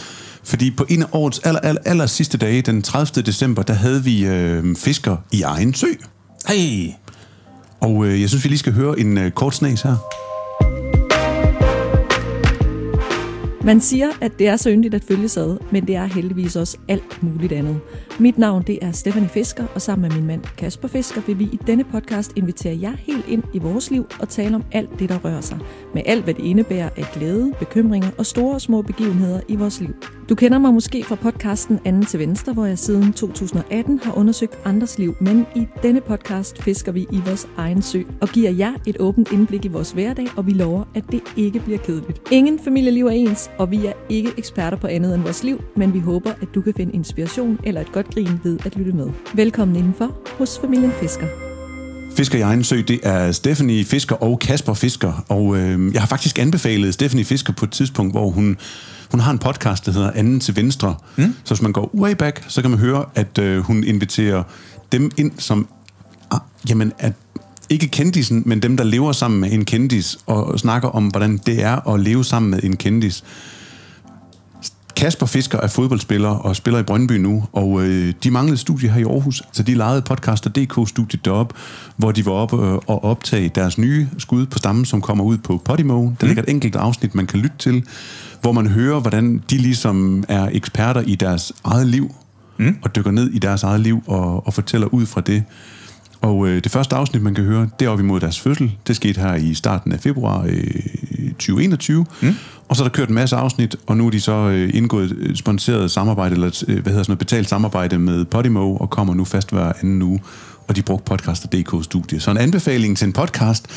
Fordi på en af årets aller, aller, aller sidste dage, den 30. december, der havde vi øh, fisker i egen sø. Hey. Og øh, jeg synes, vi lige skal høre en øh, kort snas her. Man siger, at det er så yndigt at følge ad, men det er heldigvis også alt muligt andet. Mit navn det er Stephanie Fisker, og sammen med min mand Kasper Fisker vil vi i denne podcast invitere jer helt ind i vores liv og tale om alt det, der rører sig. Med alt, hvad det indebærer af glæde, bekymringer og store og små begivenheder i vores liv. Du kender mig måske fra podcasten Anden til Venstre, hvor jeg siden 2018 har undersøgt andres liv, men i denne podcast fisker vi i vores egen sø og giver jer et åbent indblik i vores hverdag, og vi lover, at det ikke bliver kedeligt. Ingen familieliv er ens, og vi er ikke eksperter på andet end vores liv, men vi håber, at du kan finde inspiration eller et godt grin ved at lytte med. Velkommen indenfor hos familien Fisker. Fisker i egen sø, det er Stephanie Fisker og Kasper Fisker. Og øh, jeg har faktisk anbefalet Stephanie Fisker på et tidspunkt, hvor hun, hun har en podcast, der hedder Anden til Venstre. Mm. Så hvis man går way back, så kan man høre, at øh, hun inviterer dem ind, som ah, jamen, at ikke kendisen, men dem, der lever sammen med en kendis, og snakker om, hvordan det er at leve sammen med en kendis. Kasper Fisker er fodboldspiller og spiller i Brøndby nu, og øh, de manglede studie her i Aarhus, så de lejede podcaster.dk-studiet derop, hvor de var oppe øh, og optage deres nye skud på stammen, som kommer ud på Podimo. Der mm. ligger et enkelt afsnit, man kan lytte til, hvor man hører, hvordan de ligesom er eksperter i deres eget liv, mm. og dykker ned i deres eget liv og, og fortæller ud fra det. Og øh, det første afsnit, man kan høre, det er op imod deres fødsel. Det skete her i starten af februar øh, 2021. Mm. Og så er der kørt en masse afsnit, og nu er de så øh, indgået et sponsoreret samarbejde, eller øh, hvad hedder sådan noget, betalt samarbejde med Podimo, og kommer nu fast hver anden uge. Og de brugte podcaster.dk-studie. Så en anbefaling til en podcast,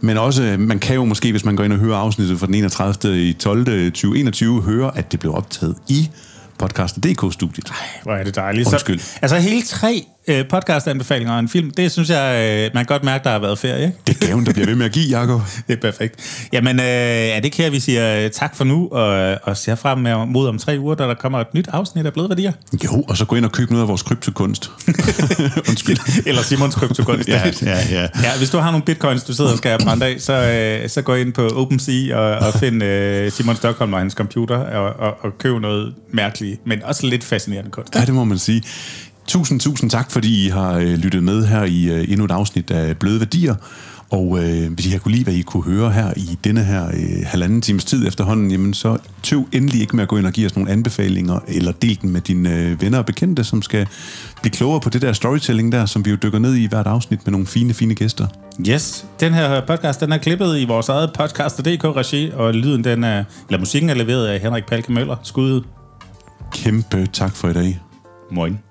men også, man kan jo måske, hvis man går ind og hører afsnittet fra den 31. i 12. 2021, høre, at det blev optaget i podcaster.dk-studiet. Hvor er det dejligt. Undskyld. Så, altså hele tre øh, podcast-anbefalinger og en film, det synes jeg, øh, man kan godt mærke, der har været ferie. Ikke? Det er gaven, der bliver ved med at give, Jacob. det er perfekt. Jamen, øh, er det ikke her, vi siger øh, tak for nu, og, og ser frem med, mod om tre uger, da der kommer et nyt afsnit af Bløde Værdier? Jo, og så gå ind og købe noget af vores kryptokunst. Undskyld. Eller Simons kryptokunst. ja, ja, ja. ja, hvis du har nogle bitcoins, du sidder og skal have brændt af, så, øh, så gå ind på OpenSea og, og find øh, Simon Stockholm og hans computer og, og, og køb noget mærkeligt, men også lidt fascinerende kunst. Ja, det må man sige. Tusind, tusind tak, fordi I har øh, lyttet med her i øh, endnu et afsnit af Bløde Værdier. Og øh, hvis I har kunne lide, hvad I kunne høre her i denne her øh, halvanden times tid efterhånden, jamen så tøv endelig ikke med at gå ind og give os nogle anbefalinger, eller del den med dine øh, venner og bekendte, som skal blive klogere på det der storytelling der, som vi jo dykker ned i hvert afsnit med nogle fine, fine gæster. Yes, den her podcast, den er klippet i vores eget podcast.dk-regi, og lyden, den er, eller musikken er leveret af Henrik Palke Møller. Skud. Kæmpe tak for i dag. Moin.